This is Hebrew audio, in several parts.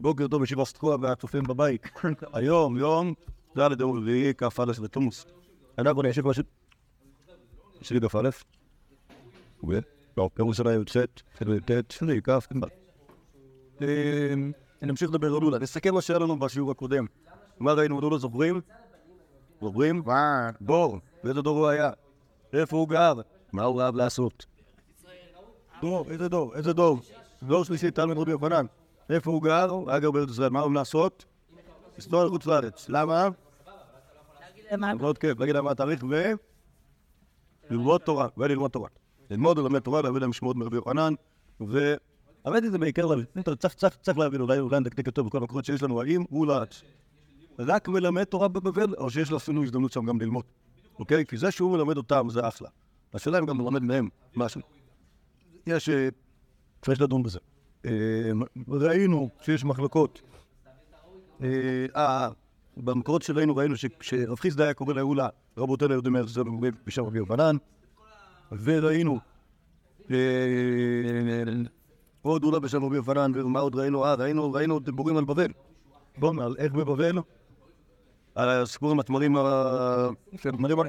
בוקר טוב ישיבה סטרוע והצופים בבית. היום, יום, ד' יום רביעי, כ"א בתמוז. אנחנו נשב פשוט... שלי כ"א. לא, יום ראשונה י"ח, י"ט, שלי כ', נמשיך לדבר על לולה. נסכם מה שהיה לנו בשיעור הקודם. מה ראינו לולה זוכרים? זוכרים? בור. באיזה דור הוא היה? איפה הוא גר? מה הוא אהב לעשות? דור, איזה דור? איזה דור? דור שלישי, תלמיד רבי יוחנן. איפה הוא גר? הוא היה גר בארץ ישראל. מה הוא לעשות? לנסוע לחוץ לארץ. למה? להגיד להם מה התאריך ו... ללמוד תורה, וללמוד תורה. ללמוד וללמד תורה, להביא להם שמות מרבי יוחנן, ו... האמת היא זה בעיקר להבין, צריך להבין, אולי אולי נדקדק יותר בכל המקומות שיש לנו, האם הוא רק מלמד תורה בבבל, או שיש לו אפילו הזדמנות שם גם ללמוד, אוקיי? כי זה שהוא מלמד אותם זה אחלה. השאלה אם גם מלמד מהם משהו. יש... צריך לדון בזה. ראינו שיש מחלקות. במקורות שראינו, ראינו שרב חיסדא היה קורא לאולה רבותינו יודעים איך זה בשם רבי יוחנן, וראינו עוד אולה בשם רבי יוחנן, ומה עוד ראינו? אה, ראינו, ראינו דיבורים על בבל. בואו, על איך בבבל? על הסיפור עם התמרים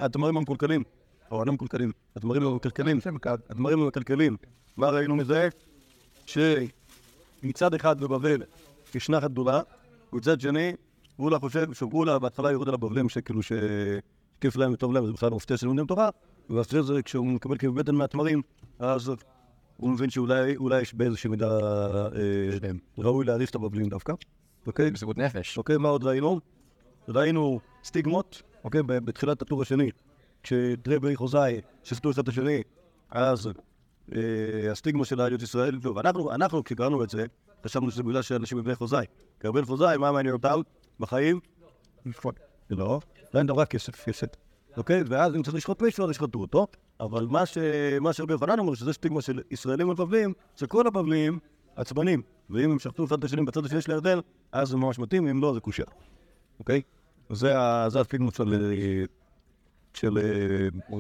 התמרים המקולקלים, או לא מקולקלים, התמרים המקלקלים, התמרים המקלקלים. מה ראינו מזה? שמצד אחד בבבל יש נחת גדולה, ומצד שני, אולה חושב שאולה בהתחלה יורד על הבבלים שכאילו שכיף להם וטוב להם, זה בכלל מופתע שלומדים תורה, ואחרי זה כשהוא מקבל כאב בטן מהתמרים, אז הוא מבין שאולי יש באיזושהי מידה ראוי להעריך את הבבלים דווקא. אוקיי? מסירות נפש. אוקיי, מה עוד ראינו? ראינו סטיגמות, אוקיי, בתחילת הטור השני, כשדרבי חוזאי שסטו אחד את השני, אז הסטיגמה של העליות ישראל, טוב, אנחנו כשקראנו את זה, חשבנו שזה בגלל שאנשים מבני חוזאי. כי הרבה חוזאי, מה מעניין אותם בחיים? לא, אין דבר כסף, כסף. אוקיי? ואז אם צריך לשחוט מישהו, אז ישחטו אותו. אבל מה שרבי יוחנן אומר, שזה סטיגמה של ישראלים ובבלים, שכל הבבלים עצבנים. ואם הם שחטו אחד את השני בצד השני של הירדן, אז זה ממש מתאים, אם לא, זה קושר. אוקיי? זה הסטיגמה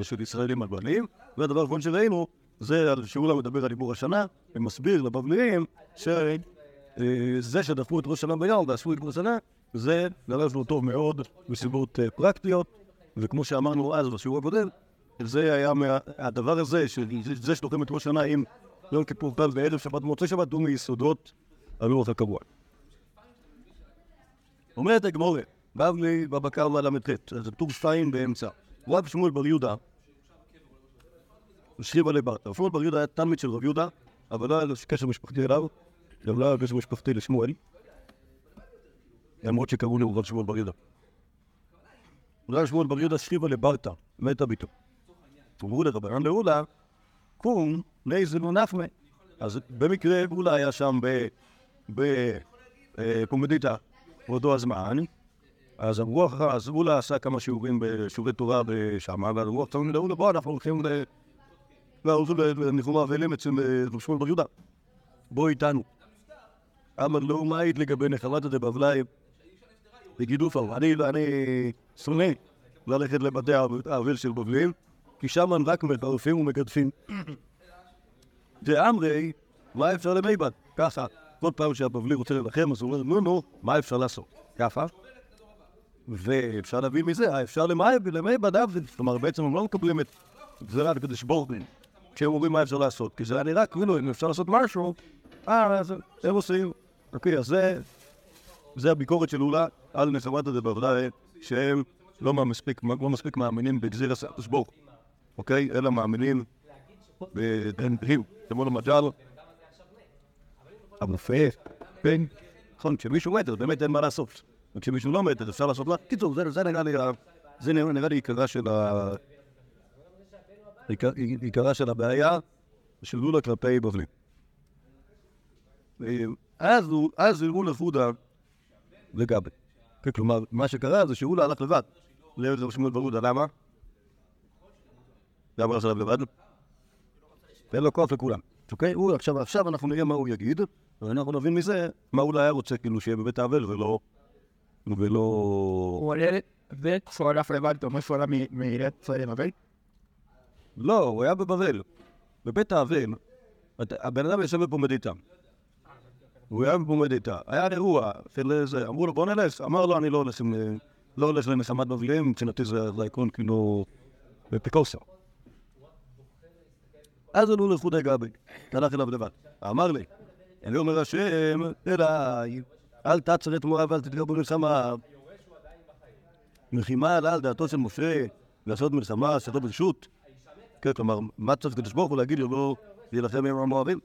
של ישראלים על בבלים. והדבר האחרון שראינו, זה שאולה מדבר על עיבור השנה, ומסביר לבבליים שזה שדחפו את ראש השנה בים ועשו עיבור השנה, זה דבר שהוא טוב מאוד מסיבות פרקטיות, וכמו שאמרנו אז בשיעור הקודם, זה היה הדבר הזה, שזה שדוחים את ראש השנה עם יום כיפור פעם בערב שבת ומוצאי שבת, הוא מיסודות הלוח הקבוע. אומרת הגמורה, בבלי בבקר ל"ט, זה טור שתיים באמצע. רב שמואל בר יהודה שכיבה לברטה. שמואל בר יהודה היה תלמיד של רב יהודה, אבל לא היה לו קשר משפחתי אליו, גם לא היה קשר משפחתי לשמואל, למרות שקראו לו רב שמואל בר יהודה. רב שמואל בר יהודה שכיבה לברטה, מתה ביתו. אמרו לרבנן לאולה, קום, לאיזה נו נפמה. אז במקרה אולה היה שם בפומדיטה באותו הזמן, אז אמרו, אז אולה עשה כמה שיעורים בשיעורי תורה שם, ואז אמרו, עכשיו לאולה, בוא, אנחנו הולכים לניחום האבלים אצל שמואל בר יהודה. בוא איתנו. אמר לו, מה היית לגבי נחלת דבבליים בגידופו? אני שונא ללכת לבתי האבל של בבלים, כי שם רק מטרפים ומגדפים. דאמרי, מה אפשר למיבד? ככה, כל פעם שהבבלי רוצה לנחם, אז הוא אומר, נו נו, מה אפשר לעשות? ככה. ואפשר להבין מזה, אפשר למיבד אבד. כלומר, בעצם הם לא מקבלים את גזירת הקדוש הוא. כשהם אומרים מה אפשר לעשות, כי זה היה נראה כאילו אם אפשר לעשות משהו, אה, אז הם עושים. אוקיי, אז זה, הביקורת של אולה על נחמת הדבבליים, שהם לא מספיק, לא מספיק מאמינים בגזיר ברוך אוקיי? אלא מאמינים בדברים, כמו למשל, המופה, כן? נכון, כשמישהו מת, אז באמת אין מה לעשות. וכשמישהו לא מת, אז אפשר לעשות מה? קיצור, זה נראה לי, זה נראה לי עיקרה של ה... עיקרה של הבעיה של לולה כלפי בבלים. אז הראו לפודה לגבי. כלומר, מה שקרה זה שאולה הלך לבד לארץ רב שמואל ברודה. למה? למה הלך לבד? ואין לו כוח לכולם. אוקיי? הוא עכשיו, עכשיו אנחנו נראה מה הוא יגיד, ואנחנו נבין מזה מה אולי היה רוצה כאילו שיהיה בבית האבל ולא... ולא... הוא עולה, וכשהוא הלך לבד, אתה אומר שהוא עלה מארץ ישראל לבבל? לא, הוא היה בבבל. בבית האבל, הבן אדם יושב בפומדיטה. הוא היה עומד איתה. היה אירוע אמרו לו בוא נלך, אמר לו אני לא הולך לא הולך לנחמת בבליהם, מבחינתי זה העיקרון כאילו בפיקוסיה. אז עלו לחודי גבי, הלך אליו לבד. אמר לי, אני אומר השם אליי, אל תעצר את מואב ואל תתגר במלחמה. מלחימה עלה על דעתו של משה לעשות מלחמה, שעתו ברשות. כן, כלומר, מה צריך הקדוש ברוך הוא להגיד לו לא להילחם עם המואבים?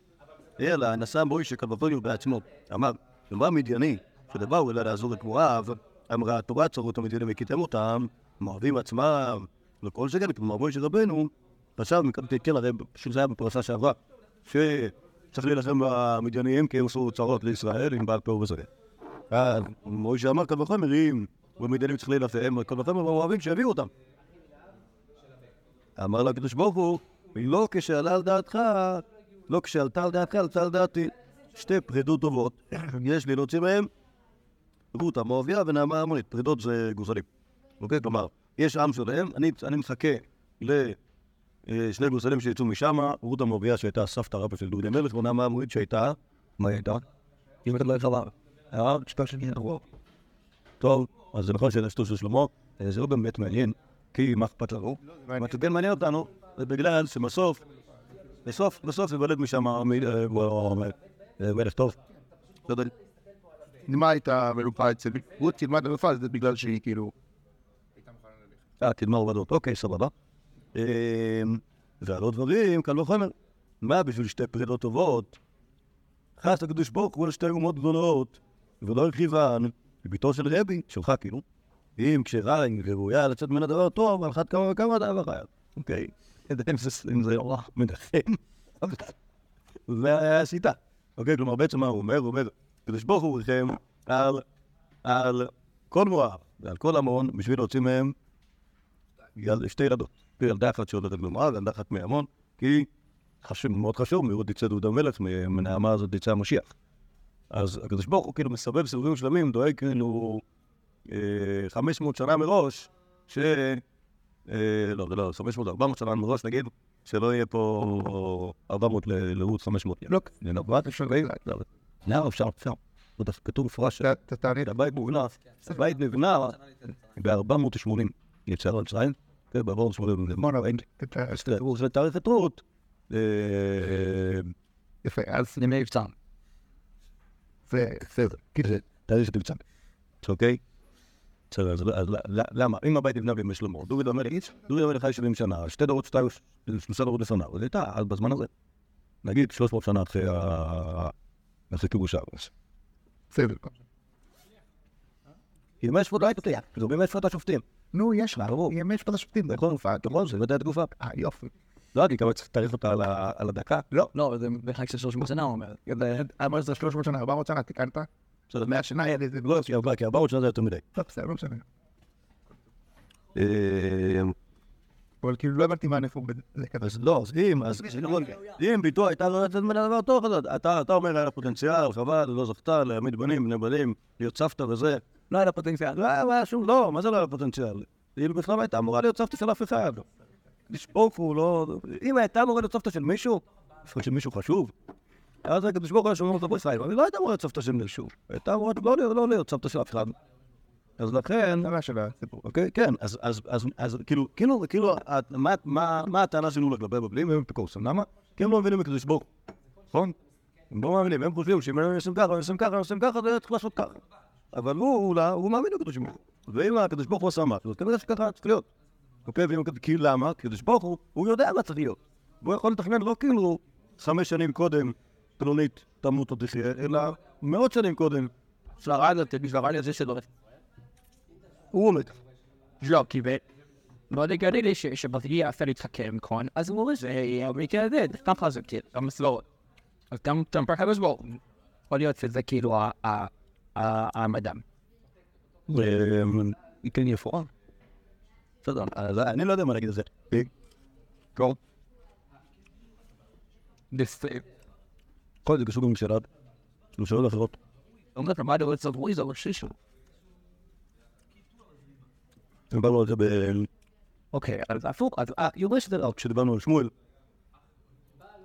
אלא נשא מוישה כבפוניו בעצמו. אמר, אמרה מדייני, שבאו אלא לעזור את מואב, אמרה התורה צרו את המדיינים וקיתם אותם, מואבים עצמם, וכל שכן, כלומר מוישה רבנו, חשב, כן, הרי פשוט זה היה בפרשה שעברה, שצריך להילחם במדיינים כי הם עשו צרות לישראל עם בעל פה. אז מוישה אמר קל וחומר, אם במדיינים צריך להילחם, וחומר במואבים שיביאו אותם. אמר לה הקדוש ברוך הוא, לא כשעלה על דעתך, לא כשעלתה על דעתך, עלתה על דעתי. שתי פרידות טובות, יש לי להוציא מהם רות המואביה ונעמה המונית. פרידות זה גוזלים. אוקיי? כלומר, יש עם שלהם, אני, מחכה לשני גוזלים שיצאו משם, רות המואביה שהייתה סבתא רבא של דודי מלך, ונעמה המונית שהייתה, מה הייתה? אם אתה לא גנרור. טוב, אז זה נכון שזה שטות של שלמה, זה לא באמת מעניין, כי מה אכפת לנו? מה שכן מעניין אותנו, זה בגלל שבסוף, בסוף, בסוף ייוולד משם מלך טוב. לא מה הייתה מלוכה אצל רות תלמד מלוכה, זה בגלל שהיא כאילו... אה, תלמד עובדות, אוקיי, סבבה. אמ, ועל עוד דברים, קל וחומר. מה בשביל שתי פרידות טובות? חס הקדוש ברוך הוא על שתי אומות גדולות, ולא הרחיבן, ביתו של רבי, שלך כאילו, אם כשרע וראויה לצאת מן הדבר טוב, על אחת כמה וכמה דבר חייב. אוקיי, אם זה- נורא מנחם, זה היה השיטה. אוקיי, כלומר בעצם מה הוא אומר? הוא אומר, הקדוש ברוך הוא ריחם על, כל מואב ועל כל המון בשביל להוציא מהם שתי ילדות. ילדה אחת שהולכת במואב, ילדה אחת מהמון, כי חשוב, מאוד חשוב, מרות יצא דוד המלך, מנעמה הזאת יצא המשיח. אז הקדוש ברוך הוא כאילו מסבב סיבובים שלמים, דואג כאילו 500 שנה מראש, ש... אה, לא, זה לא, 500, 400 שנה מראש, נגיד, שלא יהיה פה 400 ל- לרות 500. לא, זה לא, מה אפשר, לא, לא, אפשר, אפשר. זה דווקא כתוב מפורש אתה תענה הבית נבנה, הבית נבנה ב-480 יצא על ישראל, כן, ב-480 בוא נבין. אז תראה, הוא עושה תאריך את רות, אה, יפה, אז למי מבצע. זה בסדר. כאילו, תאריך מבצע. אוקיי? בסדר, אז למה? אם הבית נבנה בימי שלמה, דוד המלך, דוד המלך חי 70 שנה, שתי דורות, שתיים, שלושה דורות לפניו, אז הייתה, אז בזמן הזה. נגיד 300 שנה אחרי ה... אחרי כיבוש הארץ. בסדר. ימי שפוט לא היית פותח, זה בימי שפוט השופטים. נו, יש לך, ברור. ימי שפט השופטים. נכון, נכון, זה ודאי התגובה. אה, יופי. לא, כי כמה צריך לתאריך אותה על הדקה. לא, לא, זה בחג של 300 שנה, הוא אומר. אמר זה 300 שנה, 400 שנה, תיקנת? בסדר, 100 שנה היה לזה. לא, כי ארבע- כי 400 שנה זה יותר מדי. לא, בסדר, לא משנה. אבל כאילו לא הבנתי מה הנפור בזה כזה. אז לא, אז אם, אז אם ביתו הייתה לא יוצאת ממנה דבר טוב, אז אתה אומר, היה לה פוטנציאל, חבל, לא זכתה להעמיד בנים, בני בנים, להיות סבתא וזה. לא היה לה פוטנציאל. לא היה שום, לא, מה זה לא היה לה פוטנציאל? כאילו בכלל הייתה אמורה להיות סבתא של אף אחד. לשפוק הוא לא... אם הייתה אמורה להיות סבתא של מישהו, לפחות של מישהו חשוב, אז הקדוש ברוך הוא היה שומר אותו בישראל, אבל היא לא הייתה אמורה להיות סבתא של מישהו. הייתה אמורה לא להיות- לא סבתא של אף אחד. אז לכן... זה מה הסיפור. אוקיי, כן, אז, כאילו, כאילו, כאילו, מה, מה, מה הטענה שלנו לגבי הבבלים? הם אפיקורסים, למה? כי הם לא מבינים בקדוש ברוך הוא, נכון? הם לא מאמינים, הם חושבים שאם הם עושים ככה, הם עושים ככה, הם עושים ככה, זה צריך לעשות ככה. אבל הוא, הוא, לא- הוא מאמין בקדוש ברוך הוא. ואם הקדוש ברוך הוא עשה משהו, אז כנראה שככה צריך להיות. אוקיי, כי למה? כי הקדוש ברוך הוא, הוא יודע מה צריך להיות. הוא יכול לתכנן לא כאילו חמש שנים קודם, פלונית תמות או תחיה, אלא מאות שנים קודם. שרה על זה, שרה לי על זה שלא... הוא עומד. לא, כי ב... מאוד הגיוני לי ש- שבטרי יפה להתחכם כאן, אז הוא אומר, הזה, ככה זה כאילו, גם מסלול. אז גם פרחם אז בואו. יכול להיות שזה כאילו המדם. כן יפורם. בסדר, אני לא יודע מה להגיד על זה. קור. כל זה קשור גם לשאלות, כאילו שאלות אחרות. אומר לך, מה אתה רוצה לעשות? זה שישו. דיברנו על זה ב... אוקיי, אז הפוך, אז אה, יורד שזה לא. כשדיברנו על שמואל,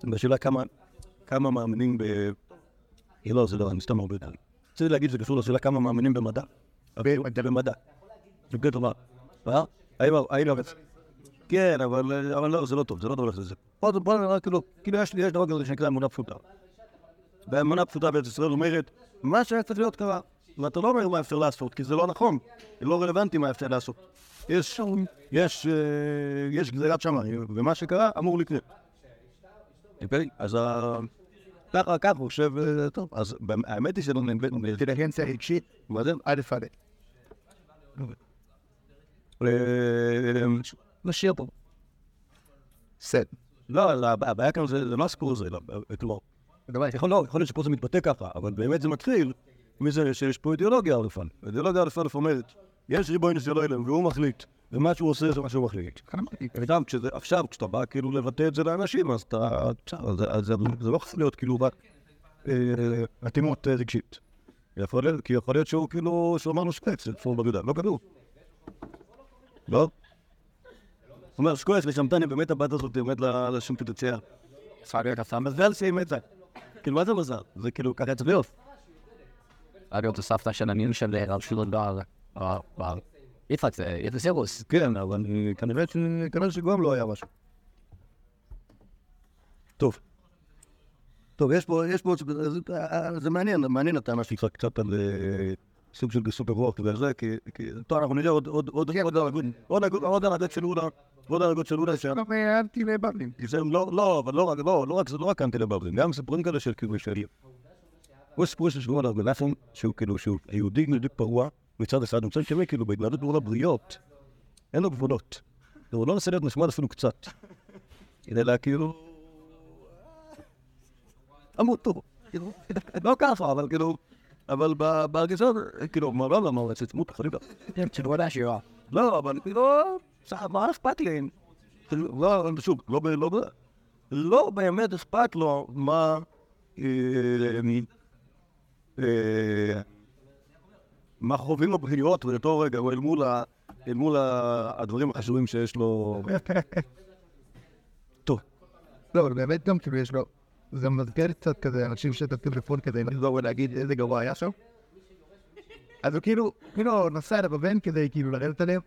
בשאלה כמה, כמה מאמינים ב... לא, זה לא, אני סתם הרבה יותר. רציתי להגיד שזה קשור לשאלה כמה מאמינים במדע. במדע. זה בגלל טובה. אה? האם... כן, אבל אבל לא, זה לא טוב, זה לא טוב. בוא נראה כאילו, כאילו יש דבר כזה שנקרא אמונה פשוטה. והאמונה פשוטה בארץ ישראל אומרת, מה שהיה צריך להיות קרה. ואתה לא אומר מה אפשר לעשות, כי זה לא נכון, זה לא רלוונטי מה אפשר לעשות. יש, יש, אה, יש גזירת שמיים, ומה שקרה אמור לקרות. אוקיי? אז ככה, ככה, הוא חושב, אה, טוב, אז באמת- האמת היא שלא נאבד, אינטליגנציה רגשית, מה זה? א' א'. אה, נשאיר פה. בסדר. לא, לא, הבעיה כאן זה לא הסיפור הזה, לא, כלומר, יכול לא, יכול להיות שפה זה מתבטא ככה, אבל באמת זה מתחיל מזה שיש פה אידיאולוגיה א' א'. אידיאולוגיה א' א' אומרת, יש ריבונו של עולם והוא מחליט, ומה שהוא עושה זה מה שהוא מחליט. וגם כשזה, עכשיו, כשאתה בא כאילו לבטא את זה לאנשים, אז אתה, זה- לא יכול להיות כאילו רק אה, אטימות אה, רגשית. כי יכול להיות שהוא כאילו, שהוא אמר לו שקץ, זה צפור בגדה, לא כתוב. לא? הוא אומר, שקוייס לשמתני, באמת הבת הזאת באמת לשום פוטנציאל. מזל שהיא מתה. כאילו, מה זה מזל? זה כאילו, ככה להיות. צריכה להיות הסבתא של הנין של רב שלום בר. יצחק זה סירוס. כן, אבל אה, כנראה שגם לא היה משהו. טוב. טוב, יש פה, יש פה, זה- אה, מעניין, מעניין הטענה שלך קצת על אה, סוג של סופר רוק וזה, כי, כי, טוב, אנחנו נראה עוד, עוד, עוד, עוד, עוד, עוד, עוד, עוד הנהגות של אולה, עוד הנהגות של אולה, שה- גם אנטי לבבלים. זה לא, לא, אבל לא רק, לא, לא רק, זה לא רק אנטי לבבלים, גם סיפורים כאלה של כאילו של... יש סיפור של שמואל ארגלפון, שהוא כאילו, שהוא יהודי יהודי פרוע מצד אחד, מצד שני, כאילו, בהתנהלות מול הבריות, אין לו גבולות. הוא לא מנסה להיות נחמד אפילו קצת. אלא כאילו... עמותו. כאילו, לא ככה, אבל כאילו... אבל בהרגשה, כאילו, מה לא למה הוא גם... שבועה שירה. לא, אבל כאילו, מה אכפת לי? כאילו, לא, שוב, לא, לא, לא באמת אכפת לו מה... אה, אה, מה חווים הבריאות באותו רגע, או אל מול, הדברים החשובים שיש לו. טוב, לא, באמת גם כאילו יש לו... זה מזכיר קצת כזה אנשים שאתה טלפון כדי לחזור ולהגיד איזה גרוע היה שם. אז הוא כאילו, כאילו נסע אליו הבן כדי כאילו לרדת עליהם.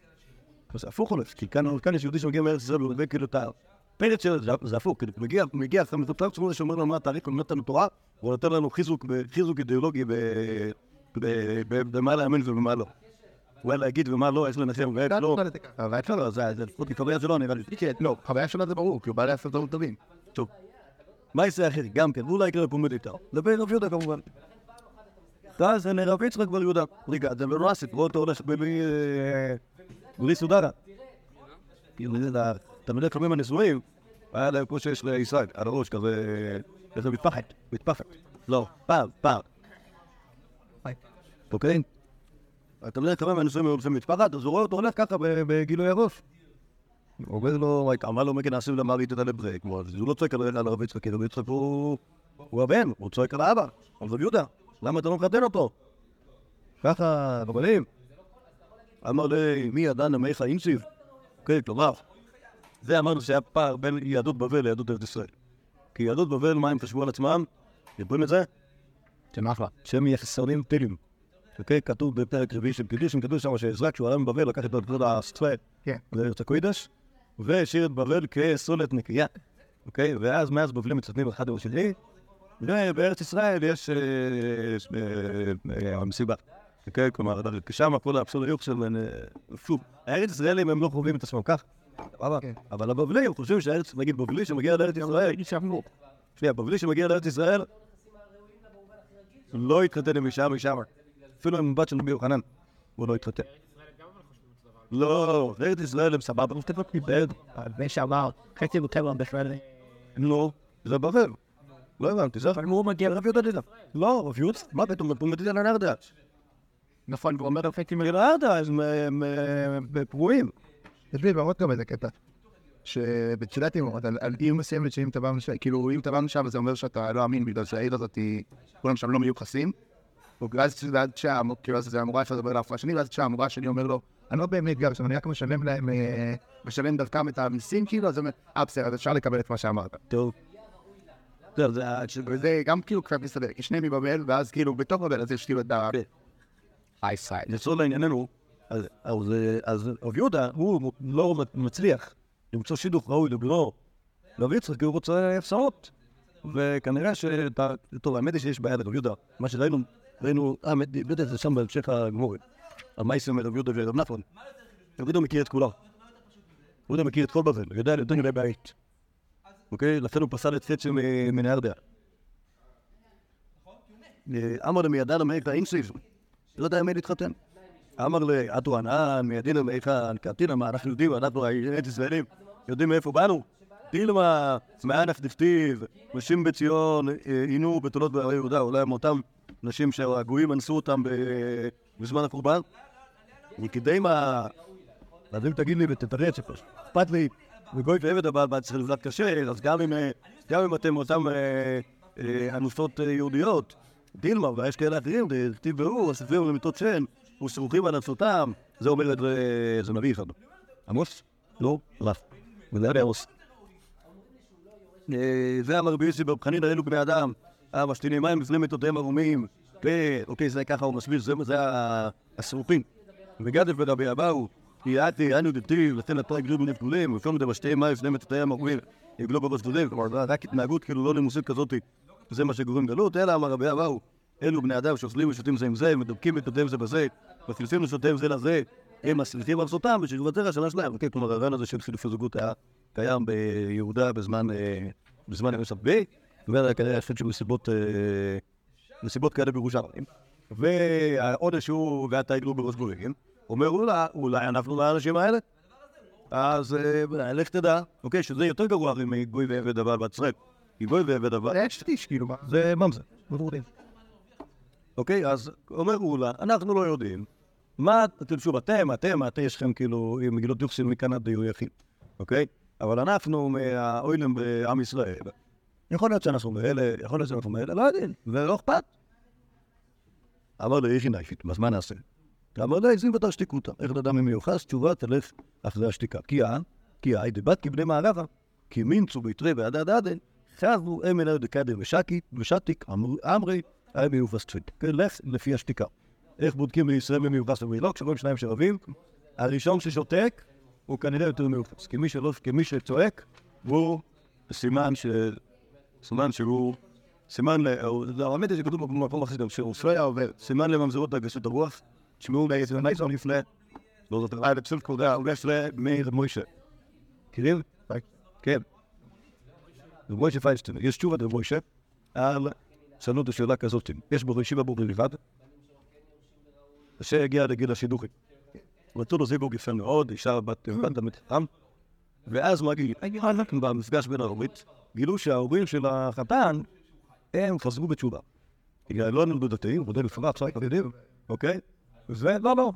זה הפוך הולך, כי כאן, יש יהודי שמגיע מארץ ישראל ומבין כאילו את הפרץ שלו, זה, זה הפוך, כאילו, מגיע, מגיע אחרי מטופלת שמונה שאומר לנו מה התאריך, הוא נותן לנו תורה, הוא נותן לנו חיזוק, אידיאולוגי במה להאמין ובמה לא. מה להגיד ומה לא, יש לנחם ואיך לא. אבל אפשר לא, זה לפחות כחוויה שלו נראה לי. כן, לא, חוויה שלו זה ברור, כי הוא בא לעשות דברים טובים. טוב. מה יעשה אחר? גם כן, ואולי יקרה פומד איתו. לבין רב יהודה כמובן. ואז הנה רב יצחק בר יהודה. רגע, זה לא הסיפור, אתה הולך בלי... בלי סודרה. תלמידי חכמים הנשואים, היה להם כמו שיש לישראל, על הראש כזה... כזה מטפחת, מטפחת. לא, פעם, פעם. אוקיי? התלמידי חכמים הנשואים היו הולכים מטפחת, אז הוא רואה אותו הולך ככה בגילוי הראש. הוא אומר לו, אמר לו מגן עשו למעלית את הלברק, הוא לא צועק על הרב יצחק, הרב יצחק הוא הבן, הוא צועק על האבא, על רב יהודה, למה אתה לא מחתן אותו? ככה, רבנים. אמר לי, מי ידע נמיך אינסיב? כן, כלומר, זה אמרנו שהיה פער בין יהדות בבל ליהדות ארץ ישראל. כי יהדות בבל, מה הם חשבו על עצמם? יודעים את זה? זה אחלה. שהם יחסונים טילים. אוקיי? כתוב בפרק רביעי של קידושים, כתוב שם שעזרא כשהוא עלה מבבל לקח את הסטווה כן. לארץ הקוידש, והשאיר את בבל כסולת נקייה, אוקיי? ואז מאז בבלים מצטטים אחד עם השני, ובארץ ישראל יש אה, אה, אה, מסיבה. אוקיי? כלומר, שם כל האבסוליות של... אה, שוב, הארץ ישראלים הם לא חווים את עצמם כך, סבבה? כן. אבל הבבלים חושבים שהארץ, נגיד בבלי שמגיע לארץ ישראל, שנייה, בבלי שמגיע לארץ ישראל, לא התחתן עם אישה משם, אפילו עם בת של רבי יוחנן, הוא לא התחתן. לא, ארץ ישראל הם סבבה, הבן שאמר, חצי יותר בכלל. לא, זה בבל. לא הבנתי, זה אבל הוא מגיע רב יהודה דידה. לא, רב יהודה, מה פתאום, הוא מדידה לנרדה. נכון, הוא אומר מיליון. לנרדה, אז הם פרועים. יש לי בעוד גם איזה קטע. שבתחילת אימות, על על עיר מסוימת שאם טבענו שם, כאילו אם טבענו שם זה אומר שאתה לא אמין בגלל שהעיר הזאת היא, כולם שם לא מיוחסים. ואז שם, כאילו אז זה המורה שלו לדבר לאף השני, ואז כשהמורה שלי אומר לו, אני לא באמת גר שם, אני רק משלם להם, אה, משלם דרכם את המיסים כאילו, אז הוא אומר, אה בסדר, אז אפשר לקבל את מה שאמרת. טוב. אתה זה גם כאילו קצת מסתדר, כי שניהם מבבל, ואז כאילו בתוך בבל אז יש כאילו את ה... אייסייד. לצורך לענייננו, אז- רב יהודה, הוא לא מצליח למצוא שידוך ראוי לבנו, רב יצחק, כי הוא רוצה הפסעות. וכנראה ש... טוב, האמת היא שיש בעיה לרב יהודה. מה שראינו, ראינו, אה, האמת, בטח זה שם בהמשך הגמורת. המייסים מרב יהודה ורב נחמן. רב יהודה מכיר את כולם. רב יהודה מכיר את כל בבל, הוא יודע יותר מדי בעית. אוקיי? לכן הוא פסל את חצי מנהרדיה. אמר למידן המלך האינסיב, לא יודע עם מי להתחתן. אמר לי, אטו ענן, מידינו מאיפה קטין, מה אנחנו יודעים, אנחנו הארץ ישראלים, יודעים מאיפה באנו. דילמה, מאנף דכתיב, נשים בציון אה, עינו בתולות בערי יהודה, אולי הם אותם נשים שהגויים אנסו אותם בזמן הקורבן. מכדי מה... אז אם תגיד לי ותתרץ, אכפת לי, וגוי ועבד הבעל בעד צריך לבלת קשה, אז אה, גם אם אתם אותם אה, אנוסות יהודיות, דילמה, ויש כאלה אחרים, דכתיב והוא, הספרים למיטות שן, וסמוכים על ארצותם, זה אומר את זה, נביא אחד. עמוס? לא? רף. וזה היה עמוס. אה, זה אמר רבי יוסי ברב חנינא, אלו בני אדם, המשתינים מים לפני מיטותיהם ערומים, ואוקיי, זה ככה הוא מסביר, זה זה ה- הסמוכים. וגדף ורבי אבאו, כי עתי אנו דתיב, לתן לפרק גריב בני פלולים, ופעם דמשתיהם מים לפני מיטותיהם ערומים, יגלו בראש גדולים, כלומר, רק התנהגות כאילו לא נימוסית כזאת, זה מה שגורם גלות, אלא אמר רבי אבאו, אלו בני אדם שאוכלים ושותים זה עם זה, מדבקים מיטותיהם זה בזה, מחליפים לשותיהם זה לזה, הם מסליחים ארצותם, ושכבתר השנה שלהם. אוקיי, כלומר, הרעיון הזה של חילופי זוגות היה קיים ביהודה בזמן, אה, בזמן ימי סבי, וזה כנראה אחד של מסיבות, אה, מסיבות כאלה בירושלים. והעונש הוא, ואתה יגלו בראש גויים, אומר אולי, אולי אנחנו לאנשים האלה. אז אה, לך תדע, אוקיי, שזה יותר גרוע מגוי ועבד אבל בעצרם. ועבד אבל, זה שטיש, כאילו, מה? זה ממזר, בבורדים. אוקיי, אז אומר אולה, אנחנו לא יודעים. מה, שוב, אתם, אתם, אתם, יש לכם כאילו, עם מגילות יוחסין מכאן עד יחיד, אוקיי? אבל אנחנו מהאוילם בעם ישראל. יכול להיות שאנחנו מאלה, יכול להיות שאנחנו מאלה, לא יודעים, ולא אכפת. אמר לי, איכי נייפית, אז מה נעשה? אמר לי, זים ותר שתיקותא. איך לאדם אם מיוחס? תשובה, תלך אחרי השתיקה. כי אה, כי אה, דבת כבני מערבה, כי מינצו ביתרי ועדה דדה, חזו הם דקדם ושקיט, ושתיק, אמר- אמרי, היה מיוחס תפית. כן, לך לפי השתיקה. איך בודקים בישראל מי מיוחס ומי לא? כשרואים שניים שרבים, הראשון ששותק הוא כנראה יותר מיוחס. כי שלא, כי מי שצועק הוא סימן ש... סימן שהוא... סימן, ל- האמת היא שכתוב במקום גם שהוא היה עובר. סימן לממזרות הגסות הרוח, תשמעו לעצם נייסון נפלא, לא זאת אומרת, פשוט קורא, הוא נפלא מאיר מוישה. מכירים? כן. רב מוישה פיינשטיין, יש תשובת רב מוישה על שאלו את השאלה כזאת, יש בו ישיבה בו בלבד, שהגיע לגיל השידוכים. רצו לו זיווג יפה מאוד, אישה בת המתחם, ואז מה גיל? במפגש בין ההורית, גילו שההורים של החתן, הם חזרו בתשובה. בגלל לא נולדו דתיים, מודל מפרט, שי חרדים, אוקיי? ולא, לא,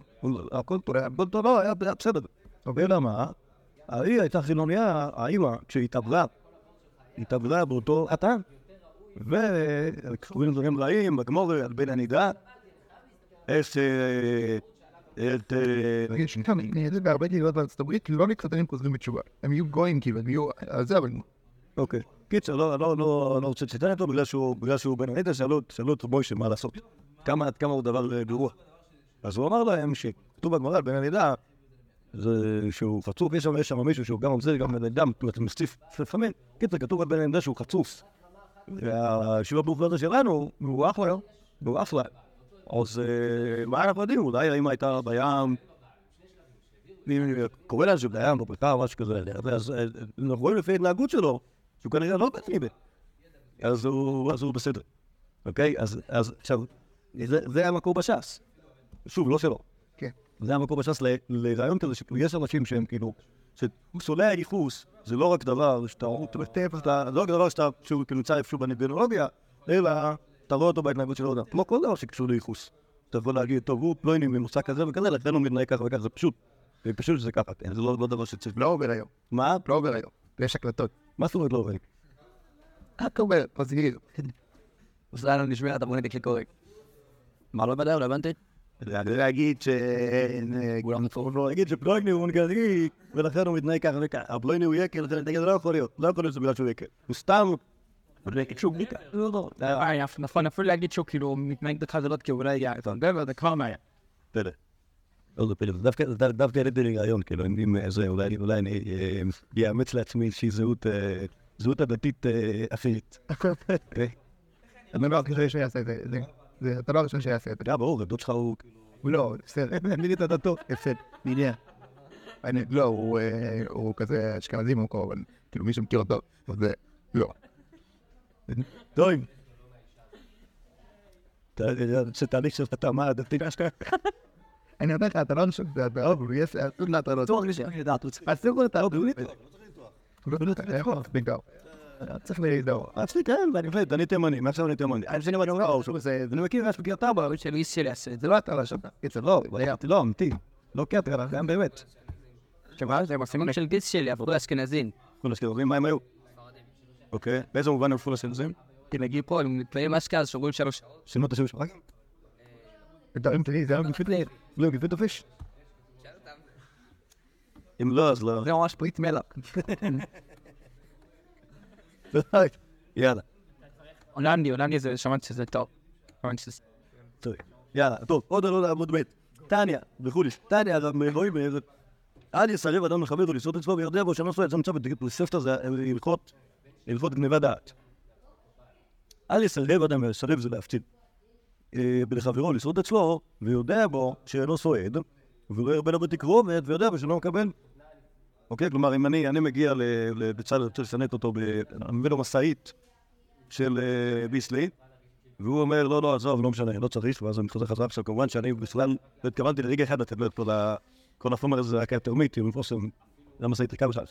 הכל טוב, הכל טוב, לא, היה בסדר. אלא מה? ההיא הייתה חילוניה, האימא, כשהתעברה, התעברה באותו חתן, וקוראים דברים רעים, בגמור על בן הנידה, איך אה, את... אה, יש בהרבה קהילות בארצות הברית, לא מתחתנים חוזרים בתשובה. הם יהיו גויים, כאילו, הם יהיו... אז זה, אבל... אוקיי. קיצר, לא, לא, לא, לא רוצה לציין אותו בגלל שהוא, בן הנידה, שאלו, את מוישה מה לעשות. כמה, עד כמה הוא דבר אה, גרוע. אז הוא אמר להם שכתוב בגמרא על בן הנידה, זה שהוא חצוף, יש שם, יש שם מישהו שהוא גם עוזר, גם בן אדם, אתה מסציף לפעמים. קיצר, כתוב על בן הנידה שהוא חצוף. והשיעור הברוך הזה שלנו, הוא אחלה, הוא אחלה. אז אה, מה אנחנו יודעים? אולי האמא הייתה בים, אם קורא לה בים, או משהו כזה, אז אה, אנחנו רואים לפי ההתנהגות שלו, שהוא כנראה לא בטריבה. אז הוא בסדר. אוקיי? אז עכשיו, זה המקור בש"ס. שוב, לא שלו. זה המקור בש"ס לרעיון כזה, שיש אנשים שהם כאילו, שסולע ייחוס זה לא רק דבר שאתה, שאתה- לא רק דבר שאתה, שהוא כאילו נמצא איפשהו בנביולוגיה, אלא אתה רואה אותו בהתנהגות של אדם. כמו כל דבר שקשור לייחוס. אתה יכול להגיד, טוב, הוא פלויני ממוצא כזה וכזה, לכן הוא מתנהג ככה וככה, זה פשוט. זה פשוט שזה ככה, כן, זה לא לא דבר שצריך... לא עובר היום. מה? לא עובר היום. ויש הקלטות. מה זאת אומרת לא עובד? רק עובר, מזהיר. אז לנו נשמע את המונית כקורק. מה לא בדרך? לא הבנתי. להגיד ש... כולם נפורים. לא, להגיד שפלויני הוא הונגרי, ולכן הוא מתנהג ככה וככה. הפלויני הוא יקל, לכן נגיד, זה לא יכול להיות. לא יכול להיות שזה בגלל שהוא יקל. הוא סתם גריקה. לא, לא. היה, נכון, אפילו להגיד שהוא כאילו מתנהג בחזרות כי אולי היה זה כבר בעיה. פלא. לא זה פלא, דווקא- העליתי לי רעיון, כאילו, אם אם זה, אולי אני אה, אאמץ לעצמי איזושהי זהות, אה, זהות הדתית אה, אחרת. אני לא הראשון שיעשה את זה. אתה לא הראשון שיעשה את זה. היה ברור, הדוד שלך הוא... הוא לא, בסדר. אני את הדתו. מניין. אני, לא, הוא, אה, הוא כזה אשכנזי במקור, אבל כאילו מי שמכיר אותו, אז זה, לא. טוב. אתה יודע, זה תהליך של התאמה הדתית. אני אומר לך, אתה לא הראשון, אתה לא, יש, אסור לה, אתה לא, בטוח שאני יודעת, הוא צריך... אסור אתה לא, לא, גם. צריך לדאוג. אצלי כן, ואני מבין, אני תימני, מעכשיו אני תימני. אני חושב שאני אומר, זה אני מכיר, יש מכיר טאבה, אבל של איס שלי יעשה את זה. לא אתה ראשון. קיצר, לא. לא, אמיתי. לא קטע, גם באמת. שמה? זה מספיק של גיס שלי, עברו לאשכנזים. כל אשכנזים, מה הם היו? אוקיי, באיזה מובן הם פול אשכנזים? כי נגיד פה, הם נתפעים אשכנז, שאומרים שלוש... שינו את השם שלך? שלי, זה היה גפית. לא, גפית הפיש. אם לא, אז לא. זה ממש פריט מלח. יאללה. הולנדי, הולנדי זה, שמעתי שזה טוב. יאללה, טוב, עוד עלו לעמוד ב'. טניה, וכולי. טניה, רואים. אל יסרב אדם לחבר ולשרות אצלו ויודע בו שאינו סועד, זה נמצא בספתא זה הלכות, הלכות גניבה דעת. אל יסרב אדם, לסרב זה להפציד. אה, לחברו לשרות אצלו, ויודע בו שאינו סועד, ולא ירבה לו בתקרובת, ויודע בו שלא מקבל. אוקיי? כלומר, אם אני, אני מגיע לבצלאל, רוצה לסנט אותו, אני מביא לו משאית של אה, ביסלי, והוא אומר, לא, לא, עזוב, לא משנה, לא צריך, ואז אני חוזר חזרה עכשיו, כמובן שאני בכלל לא התכוונתי לרגע אחד לתת לו את כל החומר הזה, זה היה תרמית, עם פוסם, זה משאית ריקה בכלל.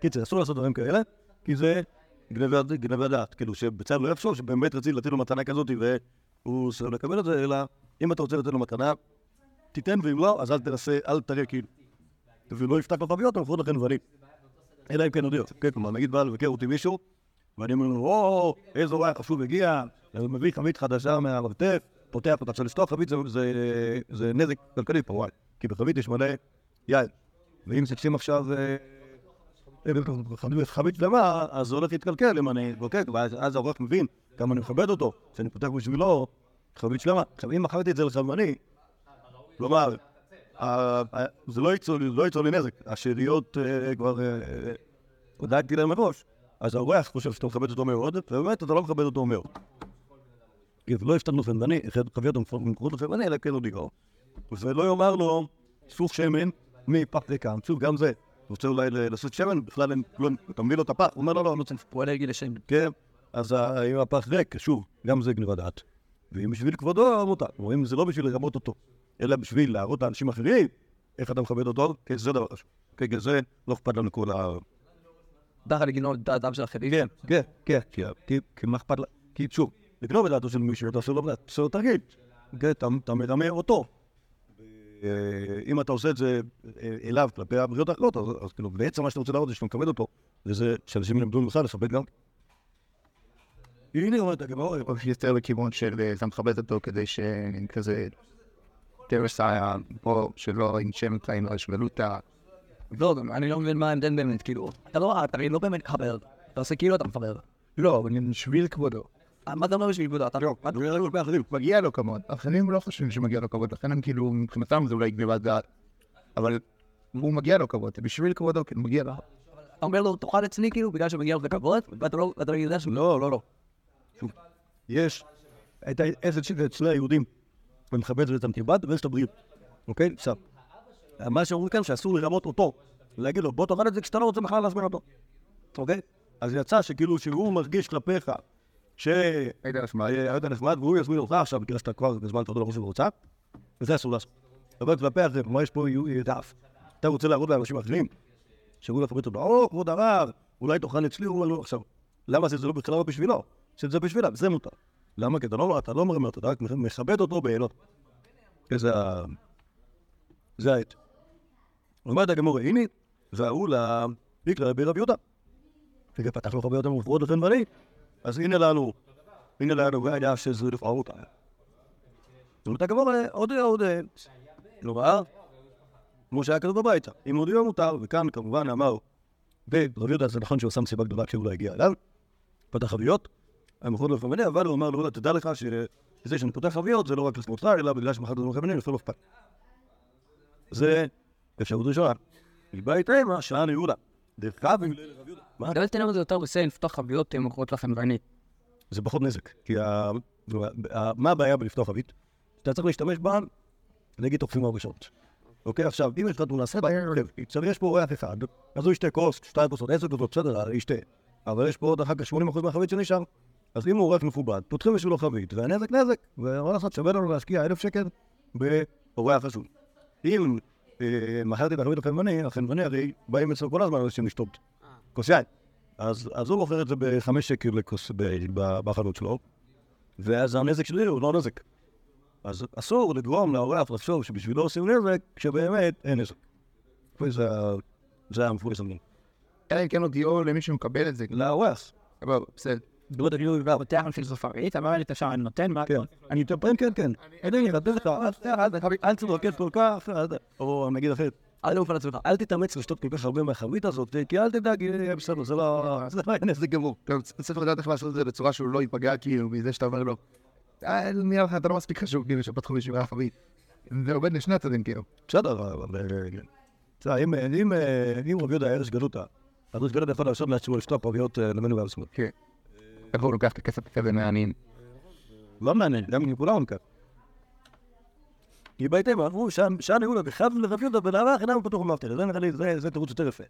קיצר, אסור לעשות דברים כאלה, כי זה גנבת גנבת דעת, כאילו שבצד לא יחשוב שבאמת רציתי לתת לו מתנה כזאת והוא סירב לקבל את זה, אלא אם אתה רוצה לתת לו מתנה, תיתן, ואם לא, אז אל תנסה, אל תראה כאילו. ולא יפתח לו חביות, המכרות לכן דברים. אלא אם כן הודיע, כן, כלומר, נגיד בא לבקר אותי מישהו, ואני אומר לו, או, איזה וואי חשוב הגיע, מביא חבית חדשה מהמרתף, פותח אותה, עכשיו לפתוח חבית זה, נזק כלכלי פה, וואי, כי בחבית יש מלא יין, ואם תשים עכשיו אה, חבית- חבית שלמה, אז זה הולך להתקלקל אם אני בוקק, ואז אז העורך מבין כמה אני מכבד אותו, שאני פותח בשבילו חבית שלמה. עכשיו, אם מכרתי את זה לחבני, כלומר, זה לא ייצור לי- לא ייצור לי נזק, השאריות אה, כבר אה, דאגתי להם מראש, אז האורח חושב שאתה מכבד אותו מאוד, ובאמת אתה לא מכבד אותו מאוד. כי לא יפתח לו פנדני, חביות המכורות לפנדני, אלא כן הוא דיגור. ולא יאמר לו, סוך שמן מפח ריקם. שוב, גם זה. רוצה אולי לעשות שמן, בכלל אין, לא, אתה מביא לו את הפח, הוא אומר, לא, לא, לא צריך. הוא אלרגי לשם. כן, אז אם הפח ריק, שוב, גם זה גניבת דעת. ואם בשביל כבודו, מותר. כלומר, אם זה לא בשביל לרמות אותו, אלא בשביל להראות לאנשים אחרים איך אתה מכבד אותו, כן, זה דבר חשוב. כן, כן, זה לא אכפת לנו כל ה... דרך לגנוב את דעתם של אחרים. כן, כן, כן, כי- כי- כי מה אכפת לה? כי שוב, לגנוב את דעתו של מישהו, אתה עושה לו דעת, עושה לו תרגיל. כן, אתה- מרמה אותו. אם אתה עושה את זה אה, אליו, כלפי הבריאות האחרות, אז כאילו, בעצם מה שאתה רוצה להראות זה שאתה מכבד אותו, וזה שאנשים ילמדו ממך לכבד גם. הנה אומרת הגמרא, או יותר לכיוון של אה, אתה מכבד אותו כדי שכזה היה, או שלא ינשם את העין השבלותה. לא, גם אני לא מבין מה ההבדל באמת, כאילו, אתה לא, אתה הרי לא באמת מחבר. אתה עושה כאילו אתה מחבר. לא, אבל בשביל כבודו. מה אתה אומר בשביל כבודו? אתה לא... אחרים. מגיע לו כבוד. אחרים לא חושבים שמגיע לו כבוד, לכן הם כאילו, מבחינתם זה אולי גניבת דעת. אבל הוא מגיע לו כבוד, בשביל כבודו, כאילו מגיע לו. אתה אומר לו, תאכל אצלי כאילו, בגלל שמגיע לך כבוד, ואתה לא ואתה לא יודע שהוא... לא, לא, לא. יש את העסק של אצל היהודים, ומכבד את המתיבד, ויש את הבריאות. אוקיי? עכשיו, מה שאומרים כאן שאסור לרמות אותו, להגיד לו, בוא תאכל את זה כשאתה לא רוצה בכלל להזמין אותו. אוקיי? אז יצא שכאילו שהוא מרגיש כלפיך ש... היית נחמד. היית נחמד, והוא יזמין אותך עכשיו, בגלל שאתה כבר הזמנת אותו לחוץ ורוצה, וזה אסור לעשות. אבל כלפי אחרים, כלומר יש פה דף. אתה רוצה להראות לאנשים אחרים, שהוא לכבד אותו, או, כבוד הרב, אולי תאכל אצלי, הוא אומר לו עכשיו. למה זה, לא בכלל לא בשבילו? שזה בשבילה, זה מותר. למה? כי אתה לא, אתה לא מרמה אותו, אתה רק מכבד אותו בעינות. זה ה... זה העת. אומרת הגמור, הנה, וההוא למקרא רבי רבי יהודה. ופתח לו חבר יותר מופרות לכן ואני. אז הנה לנו, הנה לנו ראיה שזה. זאת אומרת, הגמור עוד עוד, כלומר, כמו שהיה כתוב בביתה, אם הודיעו מותר, וכאן כמובן אמר, ורבי יהודה זה נכון שהוא עשה מסיבה גדולה כשהוא לא הגיע אליו, פתח חביות, היה מכור לפמני, אבל הוא אמר לו, תדע לך שזה שאני פותח חביות זה לא רק לכבודך, אלא בגלל שמחרת זה מלחמת לפעמים לא אכפת. זה אפשרות ראשונה. מבית אימה, שעה ניהולה. דרך אגב, יהודה. מה? לא יודעת למה זה יותר בסדר לפתוח חביות מוכרות לכם ואני. זה פחות נזק. כי מה הבעיה בלפתוח חבית? אתה צריך להשתמש בה, נגיד תוך 24 שעות. אוקיי, עכשיו, אם יש לך תמונה סבבה, עכשיו יש פה אורח אחד, אז הוא ישתה כוס, שתיים כוסות, עשר כוסות, בסדר, ישתה. אבל יש פה עוד אחר כך 80% מהחבית שנשאר. אז אם הוא אורח מכובד, פותחים בשבילו חבית, והנזק נזק, ומה לעשות, שווה לנו להשקיע אלף שקל באורח חשוב. אם אה, מכרתי את החבית לחנווני, החנווני הרי באים אצלו כל הזמן אנשים לשתות כוס יין. אז, הוא מוכר את זה בחמש שקל לכוס בחנות שלו, ואז הנזק שלי הוא לא נזק. אז אסור לגרום לאורח לחשוב שבשבילו עושים נזק, כשבאמת אין נזק. זה המפורס המין. אלא אם כן עוד יהיו למי שמקבל את זה. לאורח. אבל בסדר. לא יודע, כאילו, פותח בשביל סופרית, אמר לי, את השער אני נותן, מה? כן. אני אטפל, כן, כן. אין לי לדבר לך, אל תתרכז כל כך, או נגיד אחרת, אל תאופן עצמך, אל תתאמץ לשתות כל כך הרבה מהחבית הזאת, כי אל תדאג, בסדר, זה לא... זה לא יהיה נזק גמור. גם צריך לדעת איך לעשות את זה בצורה שהוא לא ייפגע כאילו מזה שאתה אומר לו. "אה, נראה לך אתה לא מספיק חשוב כאילו שפתחו בשביל חבית. זה עובד לשני הצדדים כאילו. בסדר, אבל... אה, תראה, אם- אה, רבי יהודה ארץ גלותא, אז ארץ גלותא יכול לעשות לעצמו לשתות פרביות אה, למנו בעצמו. כן. הוא לוקח את הכסף כזה מהעניים. לא מעניין, גם כולם כאן. כי בהתאם, אמרו, שעה ניהולה בכלל לרב יהודה בנערה חינם פתוח ומאבטר, זה נראה לי, זה- תירוץ יותר יפה.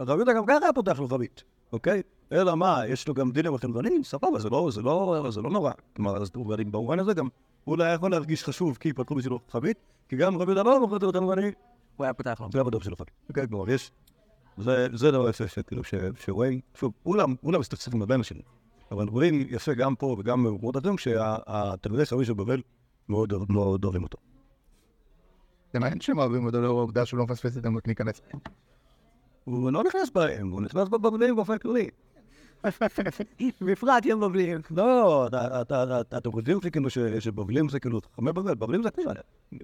רב יהודה גם ככה היה פותח לו חבית, אוקיי? אלא מה, יש לו גם דינים החנוונים? סבבה, לא, לא, זה לא נורא. כלומר, אז במובן הזה גם, הוא לא היה יכול להרגיש חשוב כי פתחו בשבילו חבית, כי גם רב יהודה לא מוכר אותנו ואני, הוא היה פותח לו. זה הבדוק שלו חבית. אוקיי, כלומר, יש, זה דבר יפה שכאילו, ש- שרואים, שוב, כולם, כולם מסתכסכים בבין השני. אבל רואים יפה גם פה וגם במקומות אחרים, שהתלמידי חריש של בבל מאוד מאוד אוהבים אותו. זה מעניין שהם אוהבים אותו לאור העובדה שהוא לא מפספס את הזדמנות להיכנס. הוא לא נכנס בהם, הוא נכנס בבבלים באופן כללי. בפרט יום בבלים. לא, אתה- אתה- אתה- אתם חושבים שכאילו שבבלים זה כאילו חכמי בבל, בבלים זה כזה.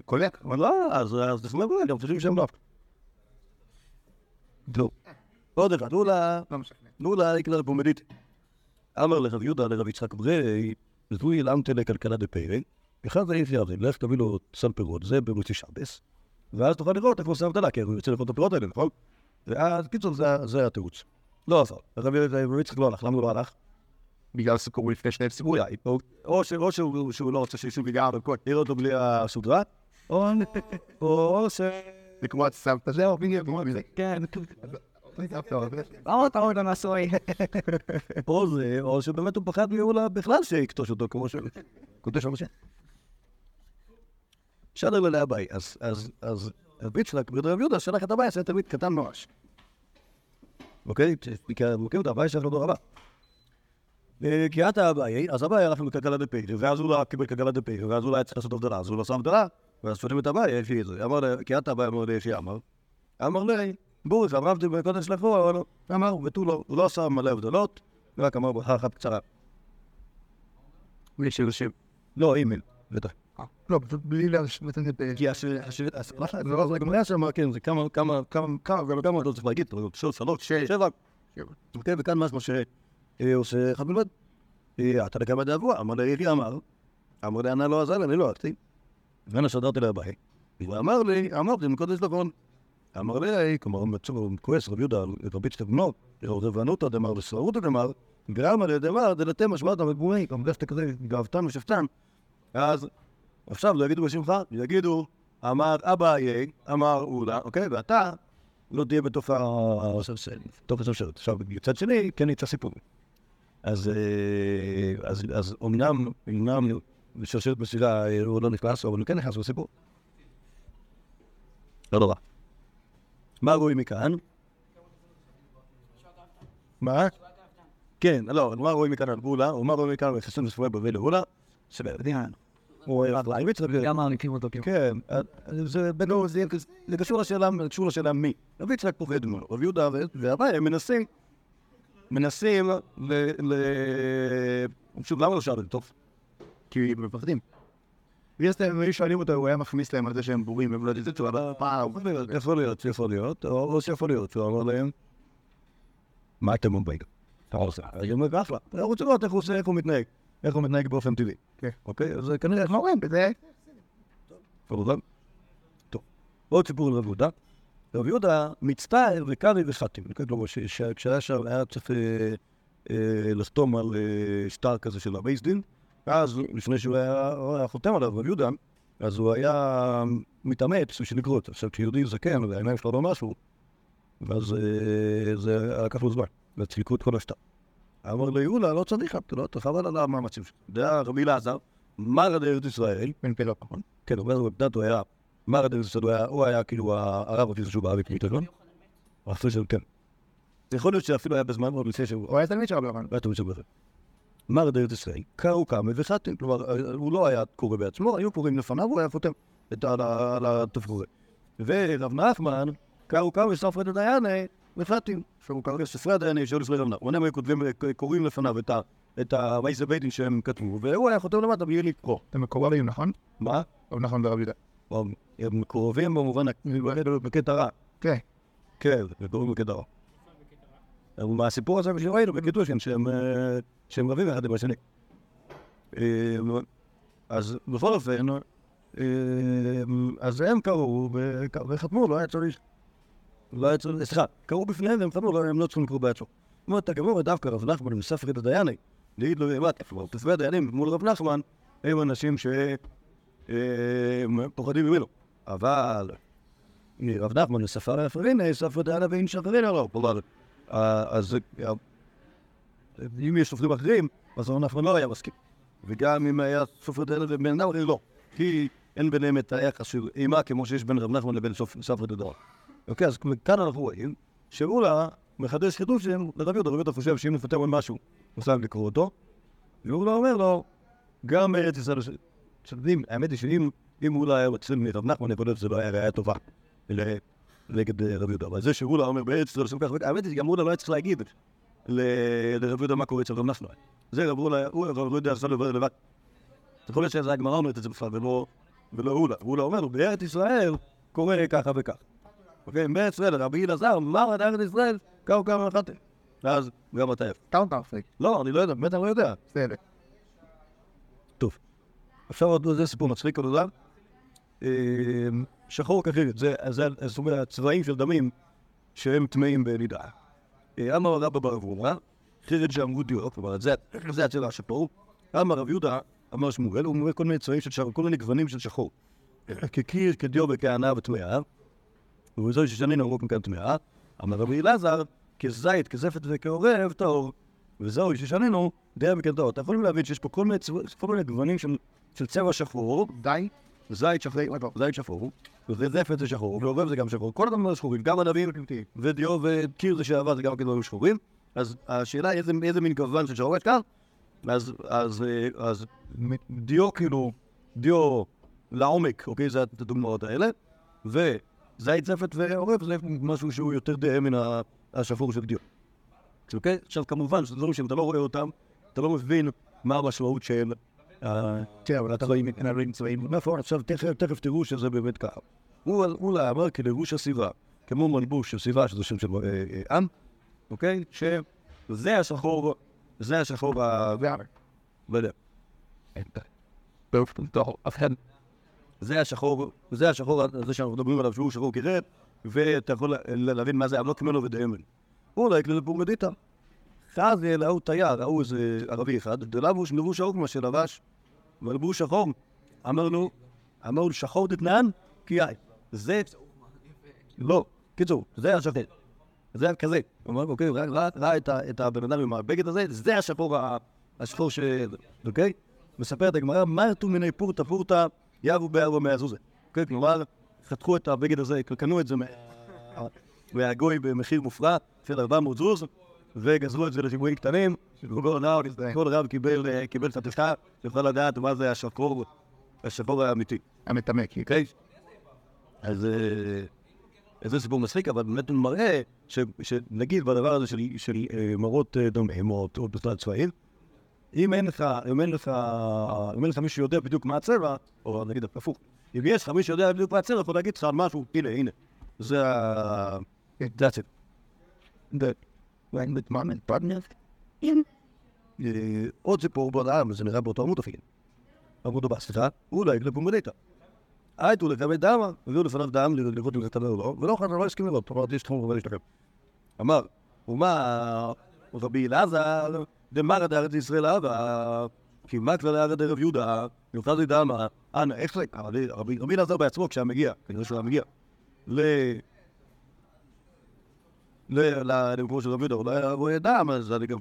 קולק. לא, אז זה חכמי בבל, הם חושבים שהם לא. לא. עוד אחד, תנו לה, לא משכנע. תנו לה לקרוא פומדית. אמר לרב יהודה לרב יצחק ברי, זוהי אלמתא לכלכלה דפרא, אחד זה איפה יביא, לך תביא לו סל פירות, זה במוצאי שבס, ואז תוכל לראות איפה עושה אבטלה, כי הוא יוצא לאכול את הפירות האלה, נכון? ואז, קיצור, זה- זה התירוץ. לא עשה. הרב יצחק לא הלך, למה הוא לא הלך? בגלל סיכום לפני שני. אולי, או- שהוא לא רוצה שישהו בגלל בכל, יראה אותו בלי הסודרה, או ש... זה כמו הסבתא זהו, בדיוק. כן. סבתא, אבל- מה אתה עוד הנשוי? או זה, או שבאמת הוא פחד מאולה בכלל שיקטוש אותו, כמו שהוא קודש המשה. שדר ללאה ביי, אז, רב יצחק, בן רב יהודה, שלח את הבית, זה תלמיד קטן ממש. אוקיי? מכיר את הבית שלך לדור הבא. אה, כי אתה אביי, אז אביי הלך לכלכלה דפיירי, ואז הוא לא קיבל כלכלה דפיירי, ואז הוא לא היה צריך לעשות הבדלה, אז הוא לא עשה הבדלה, ואז שואלים את אביי, לפי זה. אמר לי, כי אתה אביי אמר לי, אמר. אמר לי, בוריס, אמרתי בקודש לכו, אבל אמר, ותו לא, הוא לא עשה מלא הבדלות, רק אמר ברכה אחת קצרה. בלי שירשים. לא, אימייל, בטח. לא, פשוט בלי להשוות את. כי השבט, לא, שם, כן, זה כמה, כמה, כמה, כמה, וכמה, לא צריך להגיד, שלוש, שלוש. שבע. כן, וכאן משהו שעושה אחד בלבד. אה, אתה כמה דאבו, אמר לי, אמר, אמר לי, ענה לא עזר לי, אני לא אהבתי. ואנה שדרתי לבית. הוא אמר לי, אמרתי, מקודש לבון. אמר לי, כלומר, הוא כועס רב יהודה, רבי צטב בנו, רבנותא דמר וסרעותא דמר, גרמה לדמר, דלתה משמעת המגבומי, כלומר, דווקא כזה, גאוותן ושפטן. אז, עכשיו לא יגידו בשמך, יגידו, אמר אביי, אמר אולה, אוקיי, ואתה לא תהיה בתוך השרשרת. עכשיו, מצד שני, כן יצא סיפור. אז, אה, אז אמנם, אמנם בשרשרת מסירה אה, הוא לא נכנס, אבל הוא כן נכנס לסיפור. לא נורא. מה רואים מכאן? מה? כן, לא, מה רואים מכאן על גאולה, או מה רואים מכאן בחסון וספורי בבל לגאולה? שבדיין. הוא רב יצחק, גם מעניקים אותו כאילו. כן, אה, זה קשור לשאלה, מי. רבי יצחק פוחד ממנו, רבי יהודה והרבי הם מנסים, מנסים ל... שוב, למה לא שאלתם? טוב. כי הם מפחדים. ויש להם, היו שואלים אותו, הוא היה מחמיס להם על זה שהם בורים, הם לא יודעים את זה, אבל פעם, יכול להיות, יכול להיות, או שיכול להיות, שהוא אמר להם, מה אתם אומרים? אני אומר, אחלה. אני רוצה לראות איך הוא עושה, איך הוא מתנהג. איך הוא מתנהג באופן טבעי. כן. אוקיי? אז כנראה... אנחנו רואים בזה. כמובן. טוב, עוד סיפור על רב יהודה. רב יהודה מצטער וקרעי וחתים. כלומר, ש- ש- כשהיה שם, היה צריך אה, אה, לחתום על אה, שטר כזה של הבייס ואז לפני שהוא היה חותם עליו, רב יהודה, אז הוא היה מתאמץ בשביל לקרוא אותו. עכשיו, כשיהודי זקן, והעיניים שלו לא משהו, ואז אה, זה לקח לו זמן, וצריך לקרוא את כל השטר. אמר ליהודה, לא צריך, אתה לא, אתה חבל על המאמצים שלך. זה היה רבי אלעזר, מר עד ארץ ישראל, בן פלוט, נכון? כן, הוא אומר, בדת הוא היה, מר עד ארץ ישראל, הוא היה- הוא היה כאילו הרב הכי חשוב בארץ, נכון? אחרי של כן. זה יכול להיות שאפילו היה בזמן עוד לפני שהוא... הוא היה תלמיד של רבי יוחנן. היה תמיד שם בזה. מר עד ארץ ישראל, קראו כמה וחתם, כלומר, הוא לא היה קורא בעצמו, היו קוראים לפניו, הוא היה חותם על התפקורי. ורב נחמן, קראו כמה וספרד הדייני וחתם. שהוא קרא ספרי הדייני שהיו לפני רב נחמן, הם היו כותבים, קוראים לפניו את ה... את המייסי בית דין שהם כתבו, והוא היה חותם למטה בלי לקרוא. אתם מקורבים, נכון? מה? רבי נחמן ורבי יהודה. הם מקורבים במובן, בקטע רע. כן. כן, זה קוראים בקטע רע. אבל מהסיפור הזה שראינו בקידושין, שהם, אה, שהם רבים אחד עם השני. אה, אז בכל אופן, אה, אז הם קראו וחתמו, לא היה צריך, לא היה צריך, סליחה, קראו בפניהם והם חתמו, לא- הם לא צריכים לקרוא בעצמם. אומרת הגמור, דווקא רב נחמן מספר את הדייני, להגיד לו, מה, כלומר, תספר הדיינים מול רב נחמן, הם אנשים ש... אה, פוחדים ממנו. אבל רב נחמן ספר הפריני, ספר דעלה ואין שפריני לא. כלומר, אז אה, אם יש סופרים אחרים, אז רב נחמן לא היה מסכים. וגם אם היה סופר דעלה ובן אדם לא. כי אין ביניהם את היחס של אימה כמו שיש בין רב נחמן לבין סופ- ספר דעלה. אוקיי, אז כאן אנחנו רואים שאולה מחדש חידוש לרב יהודה, רב יהודה חושב שאם נפטר עוד משהו, הוא חייב לקרוא אותו, ואולה אומר לו, גם בארץ ישראל, האמת היא שאם אם אולה היה רוצה מרב נחמן, יכול להיות שזה לא ראייה טובה נגד אה, רב יהודה. אבל זה שאולה אומר בארץ ישראל עושים ככה, האמת היא שגם אולה לא היה צריך להגיד ל- לרב יהודה מה קורה אצל רב נחמן. זה רב אולה, הוא רב יהודה עשה לבד לבד. יכול להיות שזה הגמרא אומרת את זה בכלל, ולא ולא אולה. אולה אומר לו, בארץ ישראל קורה ככה וככה. אוקיי, בארץ ישראל, רבי אלעזר, אמר עד ארץ ישראל, ככה וככה וחתם. ואז גם אתה איפה. כמה אתה מפסיק? לא, אני לא יודע, באמת אני לא יודע. בסדר. טוב. עכשיו עוד זה סיפור מצחיק כמובן. שחור כחירת, זה, זה, זה זאת אומרת, צבעים של דמים שהם טמאים בנידה. אה, אמר רבא בר אברונה, חירת שאמרו דיו, כלומר, זה, הצבע השחור. אמר רב יהודה, אמר שמואל, הוא אומר כל מיני צבעים של שחור, כל מיני גוונים של שחור. כקיר, כדיו וכענה וטמאה, וזוהי ששנינו אמרו כאן טמאה. אמר רבי אלעזר, כזית, כזפת וכעורב, טהור. וזהו ששנינו די בקטעות. אתם יכולים להבין שיש פה כל מיני, גוונים של צבע שחור, די. זית שחור, זית שחור, וזפת זה שחור, ועורב זה גם שחור, כל הדברים שחורים, גם ענבים ודיו וקיר זה שעבר זה גם כן דברים שחורים. אז השאלה איזה, מין גוון של שחור יש כאן, אז, דיו כאילו, דיו לעומק, אוקיי, זה הדוגמאות האלה, וזית זפת ועורב זה משהו שהוא יותר דהה מן השחור של דיו. אוקיי? עכשיו כמובן שזה דברים שאם אתה לא רואה אותם, אתה לא מבין מה המשמעות של כן, אבל אתה רואים את הנערים צבעים. נכון, עכשיו תכף, תראו שזה באמת ככה. הוא אמר כלבוש הסיבה, כמו מלבוש של סיבה, שזה שם של אה, אה, עם, אוקיי? שזה השחור, זה השחור ה... לא יודע. זה השחור, זה השחור הזה שאנחנו מדברים עליו, שהוא שחור כרת, ואתה יכול להבין מה זה עמלוק ממנו ודיימן. אולי כלל פורמדיתא. אז ראו תייר, ראו איזה ערבי אחד, דלבוש לבוש האוקמה שלבש, ולבוש שחור. אמרנו, אמרנו שחור דתנן, כי יאי. זה... לא, קיצור, זה השחור. זה היה כזה. הוא אמר, אוקיי, ראה- ראה את את הבן אדם עם הבגד הזה, זה השחור השחור ש... אוקיי? מספרת הגמרא, מרתו מיני פורתא פורתא יבו בארבע מהזוזה. אוקיי, כלומר, חתכו את הבגד הזה, קנו את זה מה- מהגוי במחיר מופרע של 400 זוז, וגזרו את זה לשימועים קטנים, וכל רב, כל רב קיבל אה, קיבל חתיכה, שיוכל לדעת מה זה השחור, השחור האמיתי. המטמא, כי אוקיי? אז אה, זה סיפור מצחיק, אבל באמת הוא מראה שנגיד בדבר הזה של, אה, מראות דומים או בכלל צבעים, אם אין לך, אם אין לך, אם אין לך מישהו שיודע בדיוק מה הצבע, או נגיד הפוך, אם יש לך מישהו שיודע בדיוק מה הצבע, יכול להגיד לך על משהו, הנה, הנה, זה ה... That's it. And partner אה, עוד סיפור בעולם, זה נראה באותו עמוד אפילו. עמוד הבא, סליחה, אולי לפומבדיתא. הייתו לקבל דמה, הביאו לפניו דם לראות אם זה טמא או לא, ולא חזר, לא הסכים לראות, אמר, יש תחום רבי להשתכם. אמר, ומה רבי אלעזר, דמרא דארץ ישראל אבא, כי מה כלל לארץ דרב יהודה, יוכל לדמה, אנא, איך זה, רבי אלעזר בעצמו, כשהיה מגיע, כנראה שהוא היה מגיע, למקום של רבי יהודה, אולי הוא היה דם, אז אני גם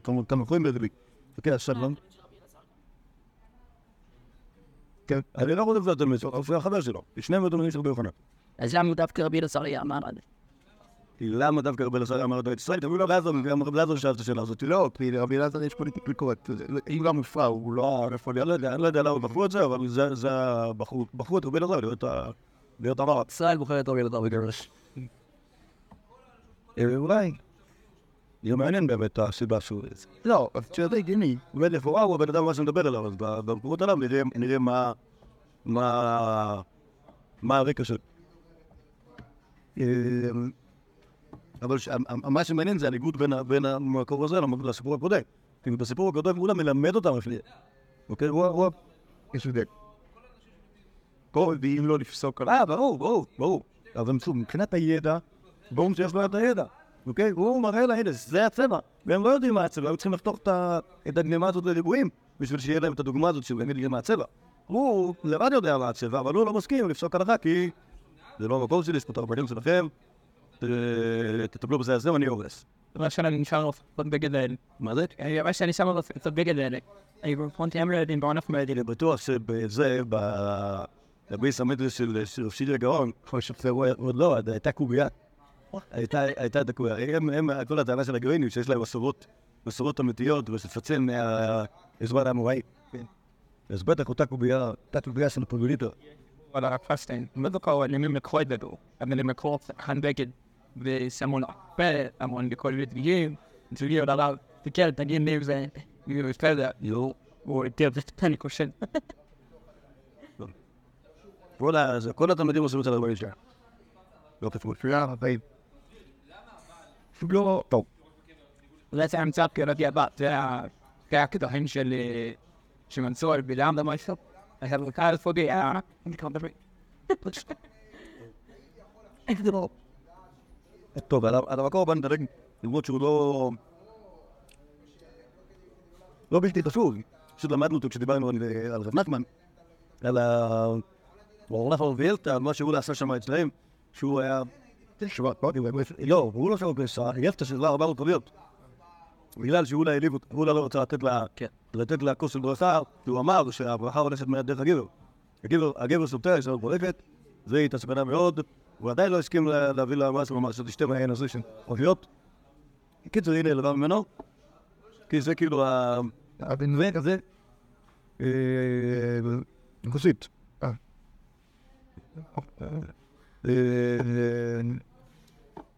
בזה לי. כן, לא. כן, אני לא רוצה לבדוק את זה, הוא החבר שלו, שניהם אדומים של רבי יוחנן. אז למה דווקא רבי אלעזר אמר על זה? למה דווקא רבי אלעזר אמר את ישראל? תראו רבי אלעזר, גם רבי אלעזר שאל את השאלה הזאת. לא, כי לרבי אלעזר יש פוליטיקלי קורקט. הוא לא מופרע, הוא לא... אני לא יודע, אני לא יודע למה בחרו את זה, אבל זה זה הבחרו, בחרו את רבי אלעזר להיות ה- להיות הרב. ישראל בוחר את רבי אלעזר בגרש. אה, אולי. יהיה מעניין באמת הסיבה שהוא... לא, שזה הגיוני. באמת לכאורה הוא הבן אדם מה שמדבר עליו, אז במקומות עליו נראה- מה... מה... מה הרקע שלו. אה, אבל מה שמעניין זה הניגוד בין המקור הזה לסיפור הקודם. כי בסיפור הקודם הוא מלמד אותם לפני. אוקיי? הוא... הוא- יש הבדל. ואם לא לפסוק על... אה, ברור, ברור, ברור. אבל מבחינת הידע, ברור שיש לו את הידע. אוקיי? הוא מראה להם, הנה, זה הצבע. והם לא יודעים מה הצבע, הם צריכים לחתוך את הגנימה הזאת לריבועים, בשביל שיהיה להם את הדוגמה הזאת שהם יגידו מה הצבע. הוא לבד יודע מה הצבע, אבל הוא לא מסכים לפסוק הלכה, כי זה לא המקום שלי, את הרבנים שלכם, תטפלו בזה הזה ואני הורס. מה שאני נשאר קצת בגד האלה. מה זה? מה שאני שם קצת בגד האלה. אני פונטי אמר לדין בעונף מרדים. אני בטוח שבזה, בביס המדרש של של שירי הגאון, כמו שפרו, עוד לא, הייתה קובייה. הייתה את הקובייה. הם, כל הטענה של הגאונים, שיש להם מסורות, מסורות אמיתיות, ושפצל מהזמן האמוראי. אז בטח אותה קובייה, אותה קובייה של פרגוליטו. על הפסטיין. לא זוכר, אני מקרוא את זה, אבל אני מקרוא חן בגד ושמון פה, המון בכל מיני דברים. דברים על הרב, תקל, תגיד לי זה, בסדר. יו. הוא היטב, זה אני. כל התלמידים עושים את זה לרבנים שלהם. לא כתבו. לא, טוב. זה המצאת קראתי הבת, זה הקטעים של אה, מנסור בלעם למשהו. היה בקהל פוגע, אני כבר מדבר. טוב, על המקור הבא נדלג, למרות שהוא לא... לא בלתי חשוב. פשוט למדנו אותו כשדיברנו על על רב נחמן, על ה... רב נחמן וילטה, על מה שהוא עשה שם אצלהם, שהוא היה... לא, הוא לא שם פסע, ילטה שזה 400 קוביות. בגלל שאולה העליב אותו, אולה לא רצה לתת לה, לתת לה כוס של ברכה, הוא אמר שהברכה הולכת דרך הגבר. הגבר, הגבר סוטה, יש לנו פורקת, זה התעצבנה מאוד, הוא עדיין לא הסכים לה- להביא לה משהו ממש, שתשתה מהעין הזה של אופיות. קיצר, הנה, לבא ממנו, כי זה כאילו ה... הבן כזה, אה, כוסית.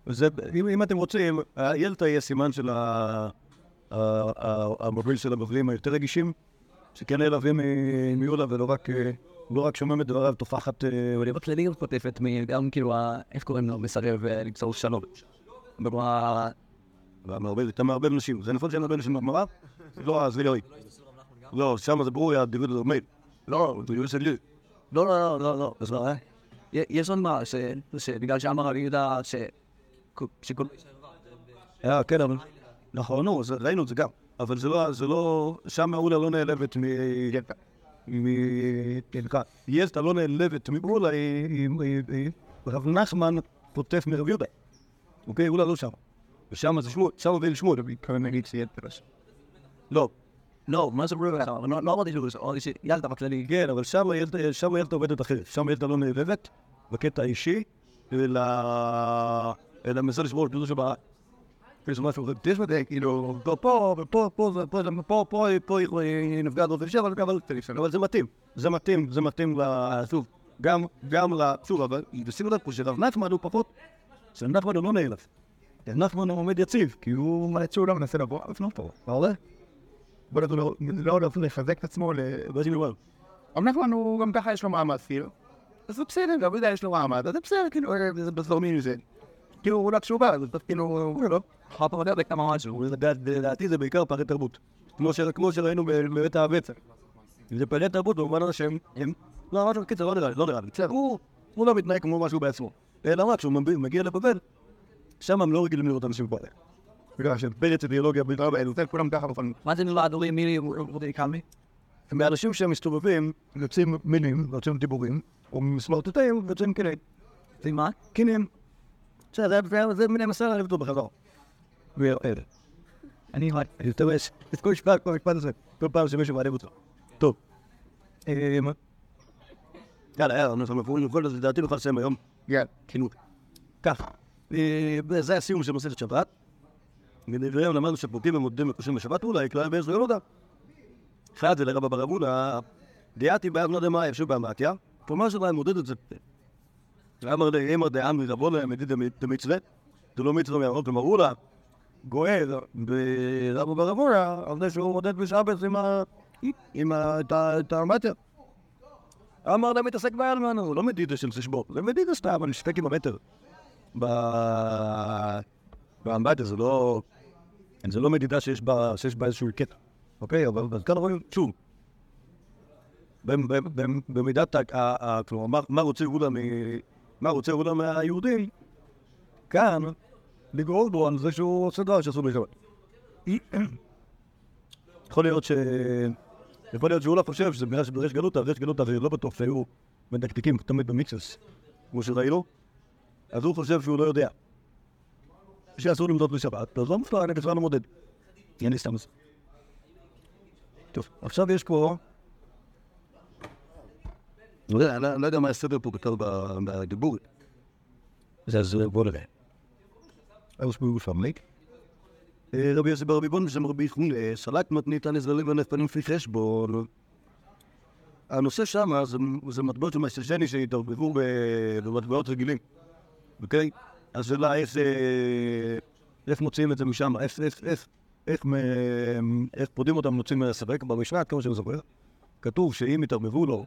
אה. אה, זה, אם, אם אתם רוצים, הילטה יהיה סימן של ה- ה- ה- המוביל של הבבלים היותר רגישים, שכן נעלבים מ- מיהודה ולא רק, אה, לא רק שומעים את דבריו תופחת... אה, אני בכללי גם כותבת, גם כאילו, איך קוראים לו, מסרב אה, למסור שלום. אתה מערבב נשים. זה נכון שאין הרבה נשים בגמרא? לא, עזבי לי. לא, שם זה ברור, היה דיוויד הדרמי. לא, זה יוסף לי. לא, לא, לא, לא, אז מה, אה? יש עוד מה, שבגלל שאמר יהודה, שכל... אה, כן, אבל... נכון, נו, ראינו את זה גם. אבל זה לא, זה לא... שם אולה לא נעלבת מ... מ... ילטה לא נעלבת מאולה, היא- היא- רב נחמן חוטף מרב יהודה. אוקיי, אולה לא שם. ושם זה שמואל, שם זה שמואל. לא, לא, מה זה ברור? לא לא אמרתי שזה, שילדה בכללי. כן, אבל שם ילדה, שם ילדה עובדת אחרת. שם ילדה לא נעלבת, בקטע האישי, אלא מנסה לשמור פירוש הבאה. יש משהו. יש מדי, כאילו, פה, פה, פה, פה, זה- פה, זה- פה, היא נפגעת באופן אישי, אבל זה מתאים. זה מתאים, זה מתאים. שוב, גם, גם. שוב, אבל שימו לב פה שרב נחמן הוא פחות... שרב נחמן הוא לא נעלב. נחמן הוא עומד יציב, כי הוא... שהוא לא מנסה לבוא לפנות פה. מה עולה? בוא לו, לא לא לחזק את עצמו ל... נכון, הוא גם ככה יש לו מעמד כאילו. אז זה בסדר, גם יודע, יש לו מעמד, אז זה בסדר, כאילו, זה בזורמים מזה. כאילו, הוא לא תשובה, אז אתה כאילו, לא. חופר יודע בכמה משהו. לדעתי זה בעיקר פערי תרבות. כמו שראינו בבית הבצע. זה פערי תרבות במובן שהם... הם- לא, משהו, קיצר, לא נראה לי, לא נראה לי. בסדר, הוא לא מתנהג כמו משהו בעצמו. אלא רק כשהוא מגיע- לבבל, שם הם לא רגילים לראות אנשים כאלה. בגלל שפרץ אידיאולוגיה בלתי רבה, אצל כולם ככה בפנים. מה זה נולד לי מילי וקאמי? מאנשים שהם מסתובבים, יוצאים מילים, יוצאים דיבורים, או מסמרטטים, יוצאים. זה מה? קינים. זה- מסע להעליב אותו בחזרה. אני משתמש, כל משפט, כל המשפט הזה, כל פעם שמישהו מעליב אותו. טוב. אמ, יאללה, יאללה, אנחנו מפורדים כל זה, לדעתי נוכל לסיים היום. כן. כאילו, ככה. זה הסיום של מסכת שבת. מדבריהם למדנו שפורקים ומודדים מקושרים בשבת אולי, כלל בעזר ילודה. אחד זה לרבא ברבונה, דיאתי באב לא יודע מה ישוב באמתיה, כלומר שלהם מודד את זה. אמר לי, אמר דאמרי רבונה, מדיד דמצווה, זה לא מצווה מהרוב, כלומר אולה, גואל ברבא ברבונה, על זה שהוא מודד בשבת עם ה... עם ה... את ה- את האמתיה. אמר להם מתעסק באלמן, הוא לא מדידה של חשבון, זה מדידה סתם, אני שפק עם המטר. באמבטיה זה לא... זה לא מדידה שיש בה, שיש בה איזשהו קטע, אוקיי? אבל כאן רואים, שוב, במ- במ- במ- במידת, כלומר, מה- רוצה מ... מה רוצה יהודה מהיהודי? כאן, לגרור בו על זה שהוא עושה דבר שאסור בשבת. יכול להיות ש... יכול להיות שהוא לא חושב שזה בגלל שבריש גלותא, בריש גלותא זה לא בטוח שהיו מדקדקים תמיד במיצוס, כמו שראינו, אז הוא חושב שהוא לא יודע. שאסור למדוד בשבת, אז לא מופלא, אני בכלל לא מודד. לי סתם. טוב, עכשיו יש פה... לא יודע, לא לא יודע מה הסדר פה בכלל בדיבור. זה אז בוא נראה. אז בואו פמליק. רבי יוסי ברבי בון ושם רבי יחון סלק מתנית הנזלים ונפנים לפי חשבון. הנושא שם זה, מטבעות של מייסטר שני שהתערבבו במטבעות רגילים, אוקיי? השאלה איך, אה, מוציאים את זה משם, איך, פודים אותם מוציאים מהספק. במשנה, כמו שאני זוכר, כתוב שאם יתערבבו לו,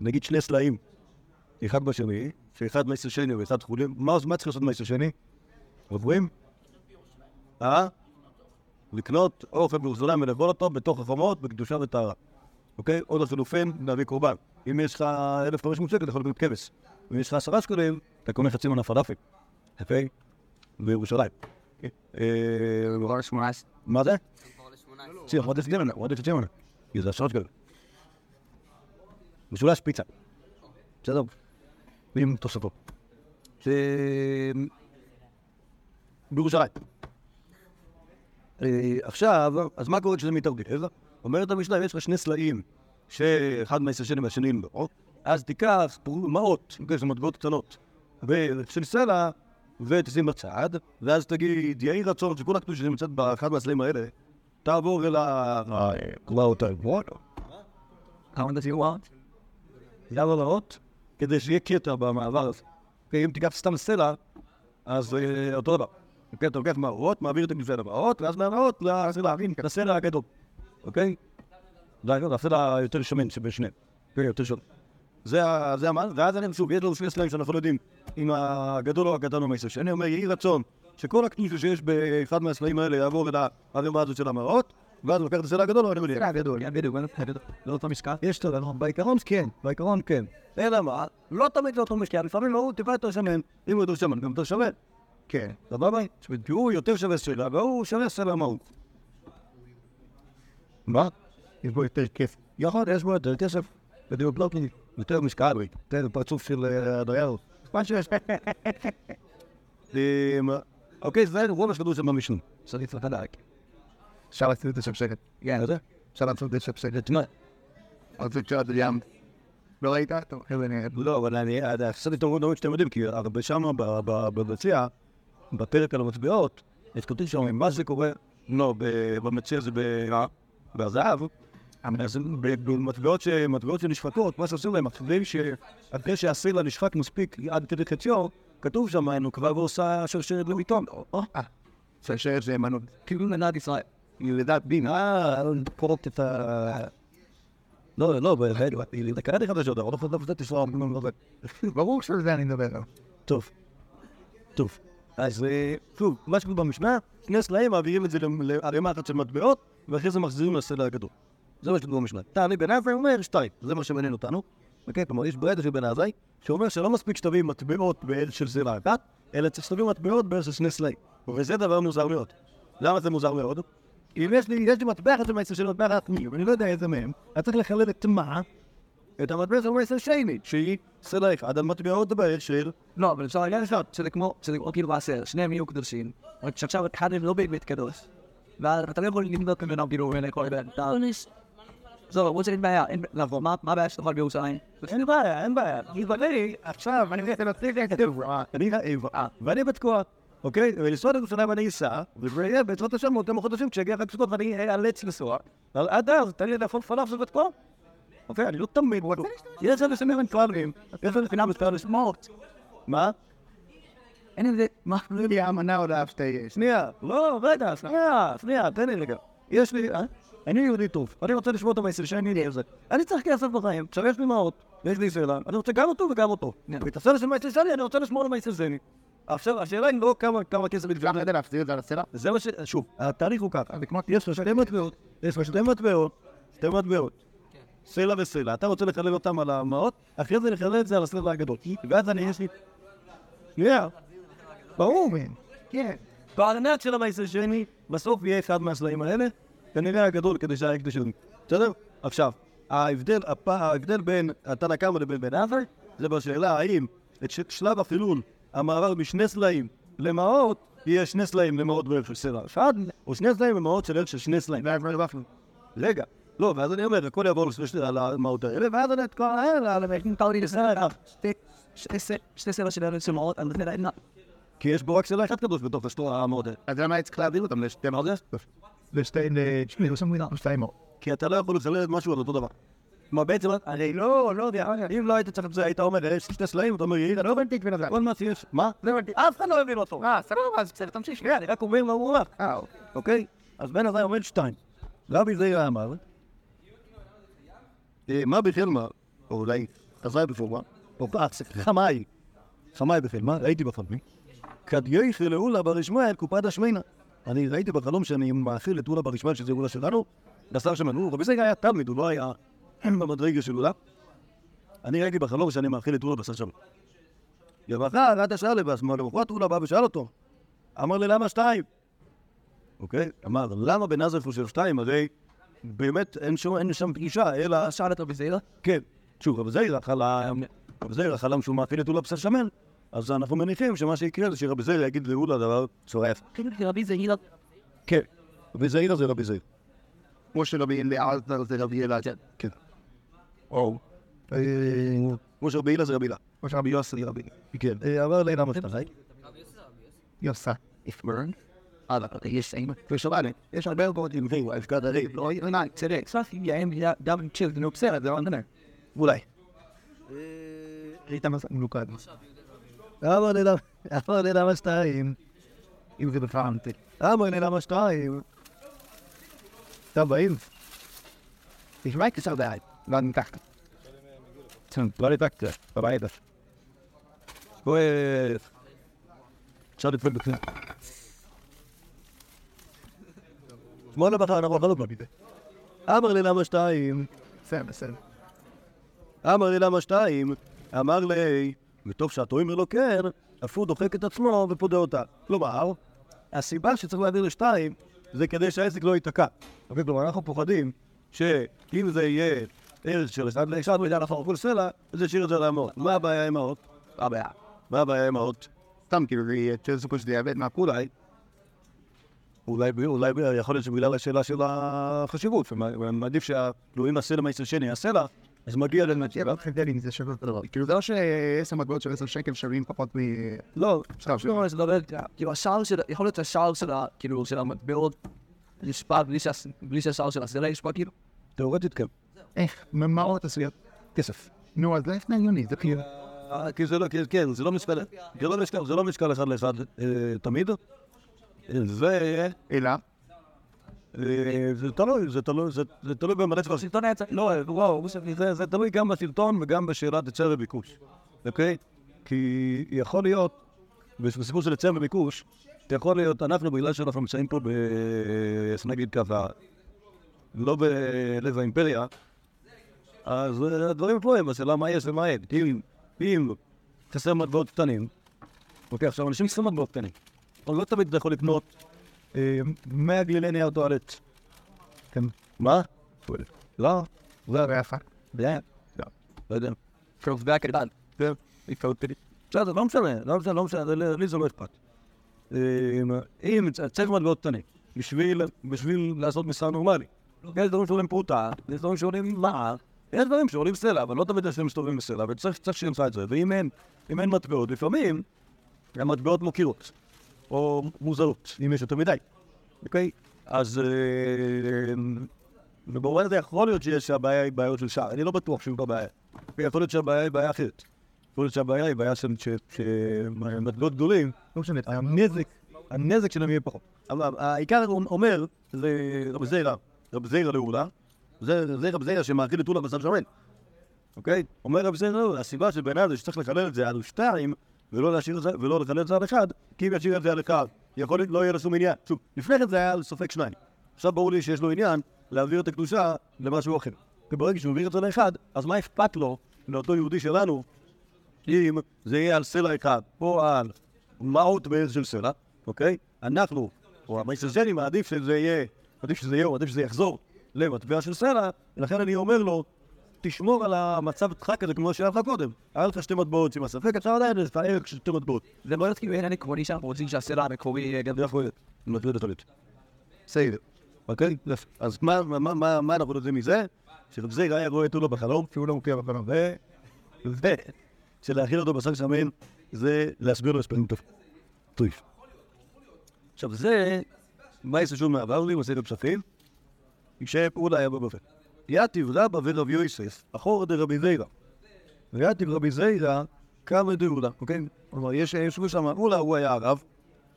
נגיד שני סלעים, אחד בשני, שאחד מעשר שני ואחד חולין, מה, מה צריך לעשות מעשר שני? עוברים? אה? לקנות אוכל בירושלים ולאכול אותו בתוך החומות, בקדושה וטהרה. אוקיי? או לחילופין, להביא קורבן. אם יש לך 1,500 שקל, אתה יכול לקנות כבש. אם יש לך עשרה שקלים, אתה קונה חצי מנה פלאפל. אוקיי? בירושלים. אה. מה זה? סיר, עוד עשרה גמנה, עוד עשרה גמנה. כי זה עשרות שקלים. משולש פיצה. בסדר? עם תוספות. ש... בירושלים. אה, עכשיו, אז מה קורה כשזה מתערבב? אומרת המשנה, יש לך שני סלעים, שאחד מעשר שנים והשני לא, אז תיקח מעות, אוקיי, זה מטבעות קטנות, של סלע, ותשים בצד, ואז תגיד, יהי רצון שכל הקדוש שנמצאת באחד מהסלעים האלה, תעבור אל ה... כבר אותה, How does he want? יעבור לאות, כדי שיהיה קטע במעבר הזה. אוקיי, אם תיקח סתם סלע, אז אה, אותו דבר. אוקיי, אתה לוקח מהמעות, מעביר את זה למעות, ואז מהמעות לסלע, לסלע הגדול. אוקיי? זה הסלע היותר שמן שבשניהם. כן, יותר שמן. זה ה- זה המעל, ואז אני שוב, יש לנו שני סלעים שאנחנו לא יודעים אם הגדול או הקטן או מעשר. שאני אומר, יהי רצון שכל הקדושה שיש באחד מהסלעים האלה יעבור אל הערימה הזאת של המראות, ואז לוקח את הסלע הגדול או אני מניח. גדול, כן, בדיוק, לא אותו משקל. יש את הדבר, בעיקרון כן, בעיקרון כן. אלא מה? לא תמיד זה אותו משקל, לפעמים הוא טיפה יותר שמן, אם הוא יותר שמן, גם יותר שווה. כן. סבבה? כי הוא יותר שווה סלע, והוא שווה סלע מהות. מה? יש בו יותר כיף. יכול, יש בו יותר כסף, בדיוק לא כי יותר משקל, יותר פרצוף של אה, הדייר. מה שיש. אמ, אוקיי, זה רוב השכדור של במשנה. צריך לדעת. אפשר לעשות את זה שבשקת. כן? אפשר לעשות את. תשמע, אז זה קצת ים. לא ראית? אני... לא, אבל אני עשיתי את המון שאתם יודעים, כי הרבה שמה במציע, בפרק על המטבעות, יש כתוב שם מה זה קורה, לא, במציע זה ב- בזהב, אז ב- במטבעות ש- מטבעות שנשחקות, מה שעושים להם, אחרי ש- אחרי שהסלע נשחק מספיק עד כדי חציו, כתוב שם, נו, כבר ועושה שרשרת לביטון. אה, שרשרת זה מנות. כאילו מדינת ישראל. לדעת דין, אה, קוראות את ה... לא, לא, קראתי חדשות, אבל לא חשבתי שזה... ברור שזה אני מדבר. טוב. טוב, אז שוב, מה שקורה במשנה, שני סלעים מעבירים את זה לערימה אחת של מטבעות, ואחרי זה מחזירים לסלע הגדול. זה מה שכתוב במשנה. תעני בן עזאי אומר שתיים, זה מה שמעניין אותנו. אוקיי, כלומר, יש ברייתא של בן עזאי, שאומר שלא מספיק שתביא מטבעות בעל של סלע אחת, אלא צריך שתביא מטבעות בעל של שני סלעים. וזה דבר מוזר מאוד. למה זה מוזר מאוד? אם יש לי, יש לי מטבע אחד של מעשר של מטבע אחת מי, ואני לא יודע איזה מהם, אני צריך לחלל את מה? את המטבע של מעשר שני, שהיא סלע אחד על מטבעות בעל של... לא, אבל אפשר להגיד לך שזה כמו, שזה כמו כאילו בעשר, שניהם יהיו קדושים, רק שעכשיו אחד מהם לא באמת קדוש. ואתה לא יכול למדוד ממנו כאילו בין כל בן. זהו, למרות שאין בעיה, אין לבוא, מה מה הבעיה שלך בירושלים? אין בעיה, אין בעיה. אני עכשיו, אני רוצה להציג את החברה, אני האיבה, ואני בתקוע, אוקיי? ולנסוע לירושלים אני אסע, ויהיה בעזרת השם עוד כמה חודשים כשיגיע חג סוכות ואני אאלץ לנסוע, עד אז תן לי לאכול פלאפל בתקוע. אוקיי, אני לא תמיד, יש אנשים אינטואליים, יש אנשים לשמות. מה? אין איזה, מה? לא יודע, אמנה או לאף שתי. שנייה, לא, רגע, שנייה, שנייה, תן לי רגע. יש לי, אה? אני יהודי טוב, אני רוצה לשמור את המסר שאני יודע זה. אני צריך כסף בחיים, עכשיו יש לי מעות, ויש לי סלע, אני רוצה גם אותו וגם אותו. ואת הסלע של מייסר שלי אני רוצה לשמור על מייסר שלי. עכשיו, השאלה היא לא כמה כמה כסף אפשר בדיוק. כדי להחזיר את זה על הסלע? זה מה ש... שוב, התהליך הוא ככה. יש לך שתי מטבעות, יש לך שתי מטבעות, שתי מטבעות. סלע וסלע, אתה רוצה לחלל אותם על המעות, אחרי זה לחלל את זה על הסלע הגדול. ואז אני, יש לי... שנייה. ברור, מן. כן. בעננת של המייסר שני, בסוף יהיה אחד מהסלעים האלה, כנראה הגדול כדי שהיה הקדש שלי. בסדר? עכשיו, ההבדל, הפ... ההבדל בין התנא קמא לבין בן עזר, זה בשאלה האם את ש... שלב החילול, המעבר משני סלעים למעות, יהיה שני סלעים למעות בערך של סלע אחד, או שני סלעים למעות של ערך של שני סלעים. רגע, לא, ואז אני אומר, הכל יעבור על המעות האלה, ואז אני את כל האלה, שתי סלע של אני לא יודע, כי יש בו רק סלע אחד קדוש בתוך השטור המעות האלה. אז למה צריך להעביר אותם לשתי זה? לשתי... מאות. כי אתה לא יכול לחלל משהו על אותו דבר. מה בעצם, הרי לא, לא יודע, אם לא היית צריך את זה, היית אומר, יש שתי סלעים, אתה אומר, יאללה, לא הבנתי בן אדם. כל מה שיש, מה? לא הבנתי, אף אחד לא הבין אותו. אה, סבבה, אז בסדר, תמשיך. שנייה, אני רק אומר מה הוא אמר. אה, אוקיי? אז בן עזאי אומר שתיים. רבי זעירא אמר, אה, מה בחלמה, או אולי עזאי בפורמה, או חמאי, חמאי בחלמה, ראיתי בחלמי, כד יחי לאולה בר ישמעאל קופת השמיינה. אני ראיתי בחלום שאני מאכיל את אולה בר ישמעאל, שזה אולה שלנו, בשר שמנו, רבי זעירא היה תלמיד, הוא לא היה במדרגה של אולה. אני ראיתי בחלום שאני מאכיל את אולה בשר שמנו. למחר, עד השעה לבס, אמר למחרת אולה בא ושאל אותו, אמר לי, למה שתיים? אוקיי? אמר, למה עזר חושב שתיים? הרי באמת אין שם, אין שם פגישה, אלא... שאל אותו בזעירה? כן. שוב, רבי זעירא חלם, רבי זעירא חלם שהוא מאכיל את אולה בשר שמן, אז אנחנו מניחים שמה שיקרה זה שרבי זעירא יגיד לאולה דבר צורף. רבי זעירה. כן. רבי זעירא זה רבי זעירא. כמו שרבי אליעזר זה רבי אלעזר. כן. או. אה, כמו שרבי הילה זה רבי הילה. כמו שרבי יוסי רבי. כן. אה, אמר לי למה שאתה חי? יוסה. איפברן. אה, יש יש הרבה מאוד עם והוא הפקד הרי. לא, לא, צדק. ספי, יאים, גם צ'יל, נו, בסדר, זה לא נדבר. אולי. ראית מה זה מלוכד. אמר לי למה, אמר לי למה שתיים? אם זה בפרנטי. אמר לי למה שתיים? טוב, באים. תשמע קצר בעד. לא נתקת. לא ניתקת, בבית. בואי... אפשר לדפוק בפנים. שמונה בחר, אנחנו אכלנו כבר מזה. אמר לי למה שתיים? בסדר, בסדר. אמר לי למה שתיים? אמר לי, וטוב שאתה אומר לו כן, אף הוא דוחק את עצמו ופודה אותה. כלומר, הסיבה שצריך להעביר לשתיים זה כדי שהעסק לא ייתקע. כלומר, אנחנו פוחדים שאם זה יהיה ערך של אחד לאחד, מידע כל סלע, אז ישאיר את זה לאמהות. מה הבעיה עם האמהות? מה הבעיה? מה הבעיה עם האמהות? סתם כאילו, שזה שזה יאבד מהפעולה. אולי, אולי יכול להיות שבגלל השאלה של החשיבות, מעדיף שהלואים הסלע שני הסלע, אז מגיע. תהיה בערך הבדל אם זה שווה אותו דבר. כאילו זה לא שעשר מטבעות של עשר שקל שווים פחות מ... לא, זה לא, כאילו השער של, יכול להיות השער של ה... כאילו, של המטבעות, נשפע בלי שה- בלי שהשער של הסלע ישפע, כאילו. תאורטית כן. איך? מאות עשויות. כסף. נו, אז לפני הגיוני, זה כאילו... אה, כי זה לא, כן, זה לא משקל, זה לא משקל, זה לא משקל אחד לאחד אה, תמיד. זה, אלא? אה, זה תלוי, זה תלוי, זה- תלוי במלא דברים. השלטון היה צריך... לא, וואו, זה- תלוי גם בשלטון וגם בשאלת היצע וביקוש, אוקיי? כי יכול להיות בסיפור של היצע וביקוש, יכול להיות, אנחנו, בגלל שאנחנו נמצאים פה ב... איך נגיד ככה, לא בלב האימפריה, אז אה, הדברים תלויים, השאלה מה יש ומה אין. אם, אם חסר מטבעות קטנים, אוקיי, עכשיו אנשים צריכים מטבעות קטנים. אבל לא תמיד אתה יכול לקנות אה, 100 גלילי נייר טואלט. כן. מה? לא, זה זה יפה. זה, לא יודע. פרוק זה הקטן. כן. בסדר, לא משנה, לא משנה, לא משנה, לי זה לא אכפת. אה, אם צריך מטבעות קטנים, בשביל לעשות משרה נורמלי. יש דברים שעולים פרוטה, יש דברים שעולים מע"ר, יש דברים שעולים סלע, אבל לא תמיד אנשים מסתובבים בסלע, וצריך צריך שימצא את זה. ואם אין, אם אין מטבעות, לפעמים המטבעות מוכירות, או מוזרות, אם יש יותר מדי. אוקיי? אז אה, ובמובן הזה יכול להיות שיש שהבעיה היא בעיות של שער, אני לא בטוח שהוא בבעיה. יכול להיות שהבעיה היא בעיה אחרת. יכול להיות שהבעיה היא בעיה של שמטבעות גדולים, לא משנה. הנזק, הנזק שלהם יהיה פחות. אבל העיקר הוא אומר, זה רבי זיירא, רבי זיירא לאולה, זה רבי זיירא שמאכיל את אולה בשר שמן, אוקיי? אומר רבי זיירא לאולה, הסיבה שבעיניי זה שצריך לחלל את זה על שתיים, ולא להשאיר את זה, ולא לחלל את זה על אחד, כי אם ישאיר את זה על אחד, יכול להיות לא יהיה לו שום עניין. שוב, לפני כן זה היה על ספק שניים. עכשיו ברור לי שיש לו עניין להעביר את הקדושה למשהו אחר. וברגע שהוא העביר את זה לאחד, אז מה אכפת לו, לאותו יהודי שלנו, אם זה יהיה על סלע אחד, או על מעות בערך של סלע, אוקיי? אנחנו, או המייסזני מעדיף שזה יהיה, עדיף שזה יהיה, עדיף שזה יחזור למטבע של סלע, ולכן אני אומר לו, תשמור על המצב הדחק הזה כמו שהיה לך קודם. היה לך שתי מטבעות עם הספק, עכשיו עדיין יש לך ערך של שתי מטבעות. זה לא כאילו עניין עקרוני שאנחנו רוצים שהסלע המקורי יהיה גם זה יכול להיות, מטבע דתולית. בסדר. אוקיי? אז מה- אנחנו יודעים מזה? זיירא היה רואה את אולו בחלום, כי הוא לא מופיע בחלום. ו... ו... שלהאכיל אותו בשר שמן זה להסביר לו הסברים טוב. עכשיו זה, מה יש מעבר לי, מסעד הפסחים, כשפעולה היה בבבל. יתיב רבא ורב יוסף, אחור דרבי זיירא. ויתיב רבי זיירא קם לדאולה, אוקיי? כלומר, יש, ישבו שם, אולה הוא היה הרב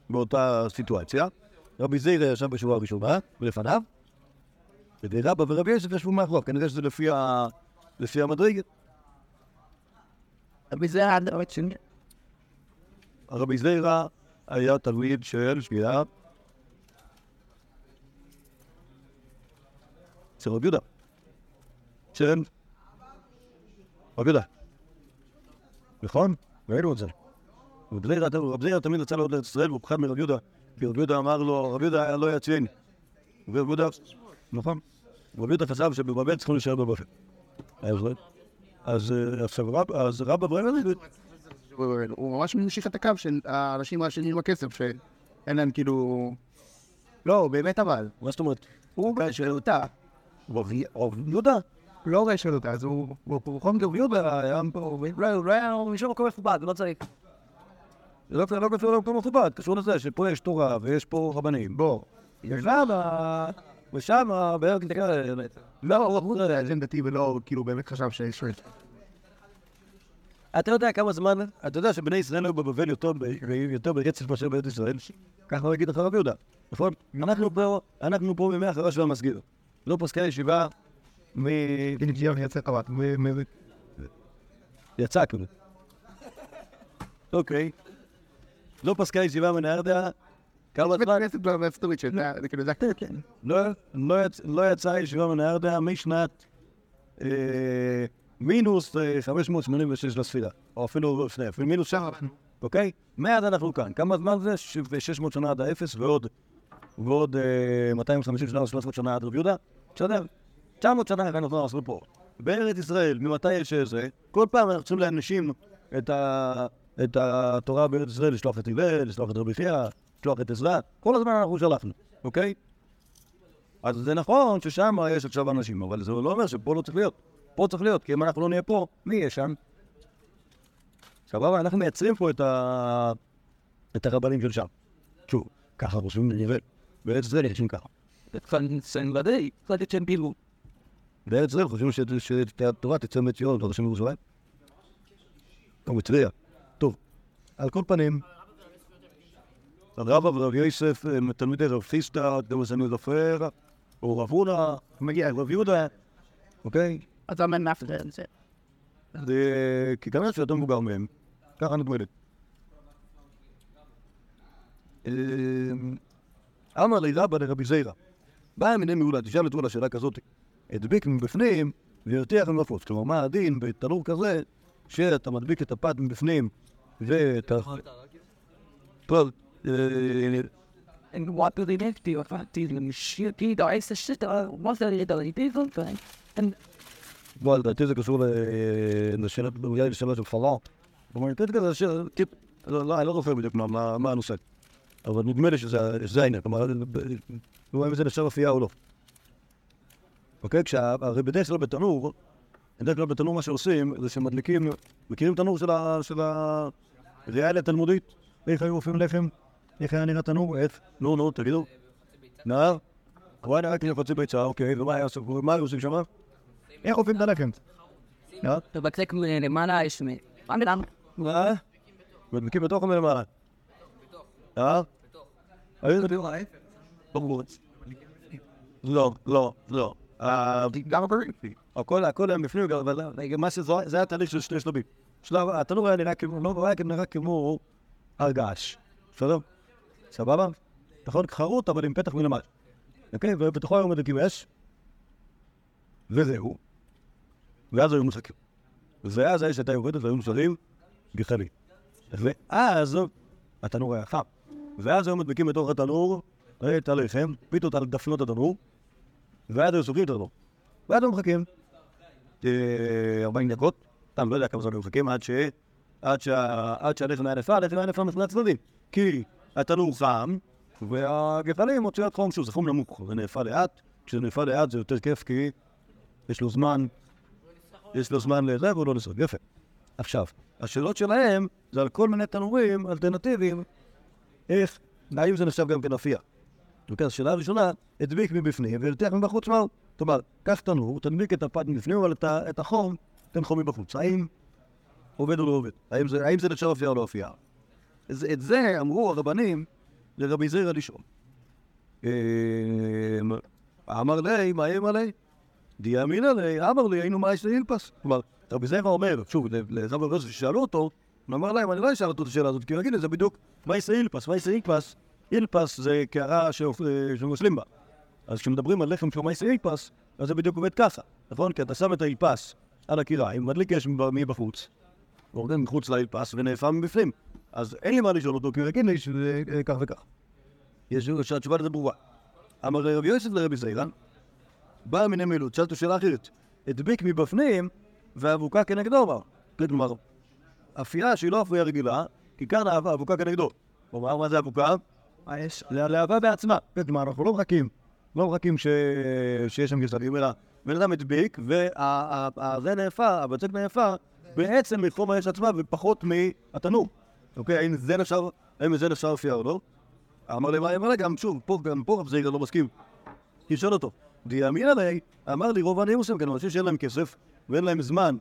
באותה סיטואציה. רבי זיירא ישב בשורה הראשונה, ולפניו, ורבא ורבי יוסף ישבו מאחוריו, כנראה שזה לפי, ה... לפי המדרגת. אבל זה היה הדבר שני. רבי זיירא היה תלמיד של שנייה של רבי יהודה. של רבי יהודה. נכון? ראינו את זה. רבי זיירא תמיד רצה לעלות לארץ ישראל והוא פחד מרבי יהודה. כי רבי יהודה אמר לו, רבי יהודה לא יציין. ורבי יהודה, נכון. רבי יהודה חשב שבבבל צריכים להישאר בבבל. אז- אה, רב- אז רבא ברמז הוא ממש ממשיך את הקו של האנשים האשמים עם הכסף, שאין להם כאילו... לא, באמת אבל. מה זאת אומרת? הוא רואה רבי יהודה? לא רואה של אותה, אז הוא... הוא הוא חום רבי יהודה היה פה, לא, לא היה מישהו מקום מכובד, לא צריך. לא לא קשור למקום מכובד, קשור לזה שפה יש תורה ויש פה רבנים. בוא, ושם, ושם, בארץ תקרא, לא, הוא לא יודע, זה דתי ולא כאילו באמת חשב שיש... אתה יודע כמה זמן, אתה יודע שבני ישראל היו בבבל יותר ברצף מאשר בארץ ישראל? ככה הוא יגיד לך רבי יהודה, נכון? אנחנו פה, אנחנו פה מימי החרש והמסגיר. לא פוסקי הישיבה מ... גיל יצא חבל. יצא כאילו. אוקיי. לא פסקה ישיבה מנהרדה, כמה זמן? כאילו. כן. לא, יצ, יצאה ישיבה מנהרדה משנת אה, מינוס אה, 586 לספירה, או אפילו לפני, אפילו מינוס שעה, אוקיי? מאז אנחנו כאן. כמה זמן זה? ש- ו-600 שנה עד האפס, ועוד, ועוד אה, 250 שנה או 300 שנה עד רב יהודה? בסדר? 900 שנה כאן אנחנו עשו פה. בארץ ישראל, ממתי יש זה? כל פעם אנחנו צריכים לאנשים את, ה, את התורה בארץ ישראל, לשלוח את הלל, לשלוח את רבי חייא, לשלוח את עזרא, כל הזמן אנחנו שלחנו, אוקיי? אז זה נכון ששם יש עכשיו אנשים, אבל זה לא אומר שפה לא צריך להיות. פה צריך להיות, כי אם אנחנו לא נהיה פה, מי יהיה שם? סבבה, אנחנו מייצרים פה את, ה... את הרבנים של שם. שוב, ככה חושבים נראה. בארץ ישראל חושבים ככה. ודאי, קצת שם פעילות. בארץ ישראל חושבים שהתורה תצא מציון, לא תשם בירושלים. או בטבריה. טוב, על כל פנים, רבא ורב יוסף הם תלמידי רב חיסטה, גם אני זוכר, או רב הונא, מגיע רב יהודה, אוקיי? אתה אומר מאפשר את זה. זה כי כנראה שיותר מבוגר מהם, ככה נדמה לי. אמר לי רבא לרבי זיירא, בא מיני מעולה, תשאל את מעולה שאלה כזאת, הדביק מבפנים והרתיח מבחוץ. כלומר, מה הדין בתנור כזה, שאתה מדביק את הפת מבפנים אה, is de shit wat er dat die van en בוא, לדעתי זה קשור ל- לשאלה, של פלאם. כלומר, לא, לא, אני לא זוכר בדיוק מה הנושא. אבל נדמה לי שזה העניין, כלומר, לא אם זה נחשב אפייה או לא. אוקיי? הרי בדרך כלל בתנור, בדרך כלל בתנור מה שעושים, זה שמדליקים, מכירים תנור של הריאליה התלמודית? איך היו עופים לחם? איך היה נראה תנור? איך? נו, נו, תגידו. נער? הוא היה נראה כאילו חצי ביצה, אוקיי, ומה היה עושים? שם? איך עופים את הלחם? to beklik למעלה יש. מה? מדביקים בתוך מלמעלה? אה? היו מדביקים בחוץ. לא, לא, לא. הכל, הכל היה בפנים, אבל מה שזה, זה היה תהליך של שני שלבים. שלב, התנור היה נראה כמו, לא היה נראה כמו הר געש. בסדר? סבבה? נכון? חרוט, אבל עם פתח מלמעלה. אוקיי? ובתוכו היו מדליקים אש, וזהו. ואז היו משחקים. ואז האש הייתה יורדת והיו נשארים גחלים. ואז התנור היה חם. ואז היו מדביקים בתוך התנור את הלחם, פיתות על דפנות התנור, ואז היו סוגרים את התנור. ואז היו מחכים אה, 40 דקות, סתם לא יודע כמה זמן היו מחכים, עד שהלחם היה נפל, הלחם היה נפל משני הצדדים. כי התנור חם, והגחלים הוציאו את חום, שוב, זה חום נמוך, זה נאפה לאט, כשזה נאפה לאט זה יותר כיף כי יש לו זמן, יש לו זמן לזה והוא לא נסוג, יפה. עכשיו, השאלות שלהם זה על כל מיני תנורים אלטרנטיביים, איך, האם זה נחשב גם כן אפייה. אוקיי, אז הראשונה, הדביק מבפנים והרתיח מבחוץ מהו. כלומר, קח תנור, תדביק את הפת מבפנים, אבל את, החום תן חום מבחוץ. האם עובד או לא עובד? האם זה, האם זה נחשב אפייה או לא אפייה? את זה אמרו הרבנים לרבי זירא לשאול. אמ, אמר לי, מה אמר לי? די אמינא לי, אמר לי, היינו מאייסטר אילפס. כלומר, רבי זירא אומר, שוב, לרב הרב ששאלו אותו, אמר להם, אני לא אשאל אותו את השאלה הזאת, כי הוא יגיד לי, זה בדיוק מאייסטר אילפס. מאייסטר אילפס, אילפס זה קערה אה, שמושלים בה. אז כשמדברים על לחם שהוא מאייסטר אילפס, אז זה בדיוק עובד ככה, נכון? כי אתה שם את האילפס על הקיריים, מדליק אש מבחוץ, יורד מחוץ לאילפס ונאפה מבפנים. אז אין לי מה לשאול אותו, כי הוא יגיד לי שזה אה, כך וכך. יש שהתשובה לזה ברורה. אמר רבי יוסף לרבי זיירא, בא מיני מילות, שאלת שאלה אחרת. הדביק מבפנים והאבוקה כנגדו, אמר. כלומר, אפייה שהיא לא אפייה רגילה, כי כאן האב- האבוקה כנגדו. כלומר, מה זה אבוקה? זה הלהבה בעצמה. כלומר, אנחנו לא מחכים, לא מחכים. שיש שם גזרים, אלא בן אדם הדביק, וזה נאפה, הבצק נאפה, בעצם מחום האש עצמה ופחות מהתנור. אוקיי, האם זה נחשב, האם זה נחשב אפייה או לא? אמר לי, מה אמר לי, גם שוב, פה, גם פה רב לא מסכים. תשאל אותו. דיאמין עלי, אמר לי, רוב העניים עושים כאן, אנשים שאין להם כסף, ואין להם זמן,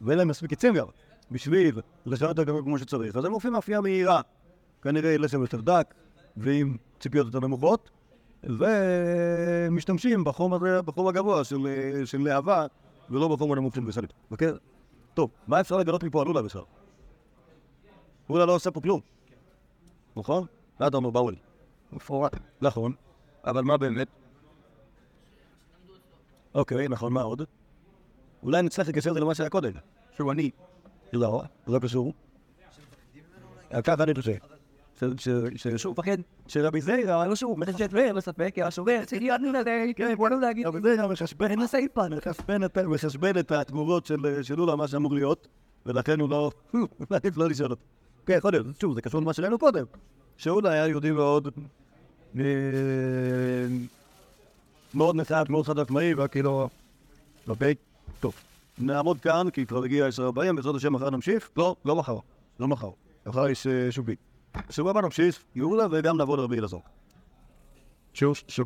ואין להם מספיק עצים גם, בשביל לשנות את הגבי כמו שצריך, אז הם עושים מאפייה מהירה. כנראה לחם יותר דק, ועם ציפיות יותר נמוכות, ומשתמשים בחום, הזה, בחום הגבוה של, של להבה, ולא בחום הנמוך של בסלית. אוקיי? טוב, מה אפשר לגלות מפה על לולה בכלל? לולה לא עושה פה כלום. נכון? מה אתה אומר, באוול? מפורט. נכון, אבל מה באמת? אוקיי, נכון, מה עוד? אולי נצטרך לקשר את זה למה שהיה קודם. שהוא אני. לא, זה לא קשור. ככה אני חושב. שהוא מפחד. שרבי זיירא, לא שהוא לו ספק, כי השובר, שאני עוד נדע, כן, בוא לא להגיד. רבי זיירא מחשבן, את- התגובות של לולה, מה שאמור להיות, ולכן הוא לא, מעדיף לא לשאול אותו. כן, יכול להיות, שוב, זה קשור למה שראינו קודם. שאולה היה יהודי מאוד, מאוד נחת, מאוד חד עצמאי, וכאילו, אוקיי, טוב. נעמוד כאן, כי כבר הגיע 10:40, בעזרת השם מחר נמשיך. לא, לא מחר, לא מחר. מחר יש אה, שובי. שבוע הבא נמשיך, יהודה, וגם נעבור לרבי אלעזר. שוב, שוב.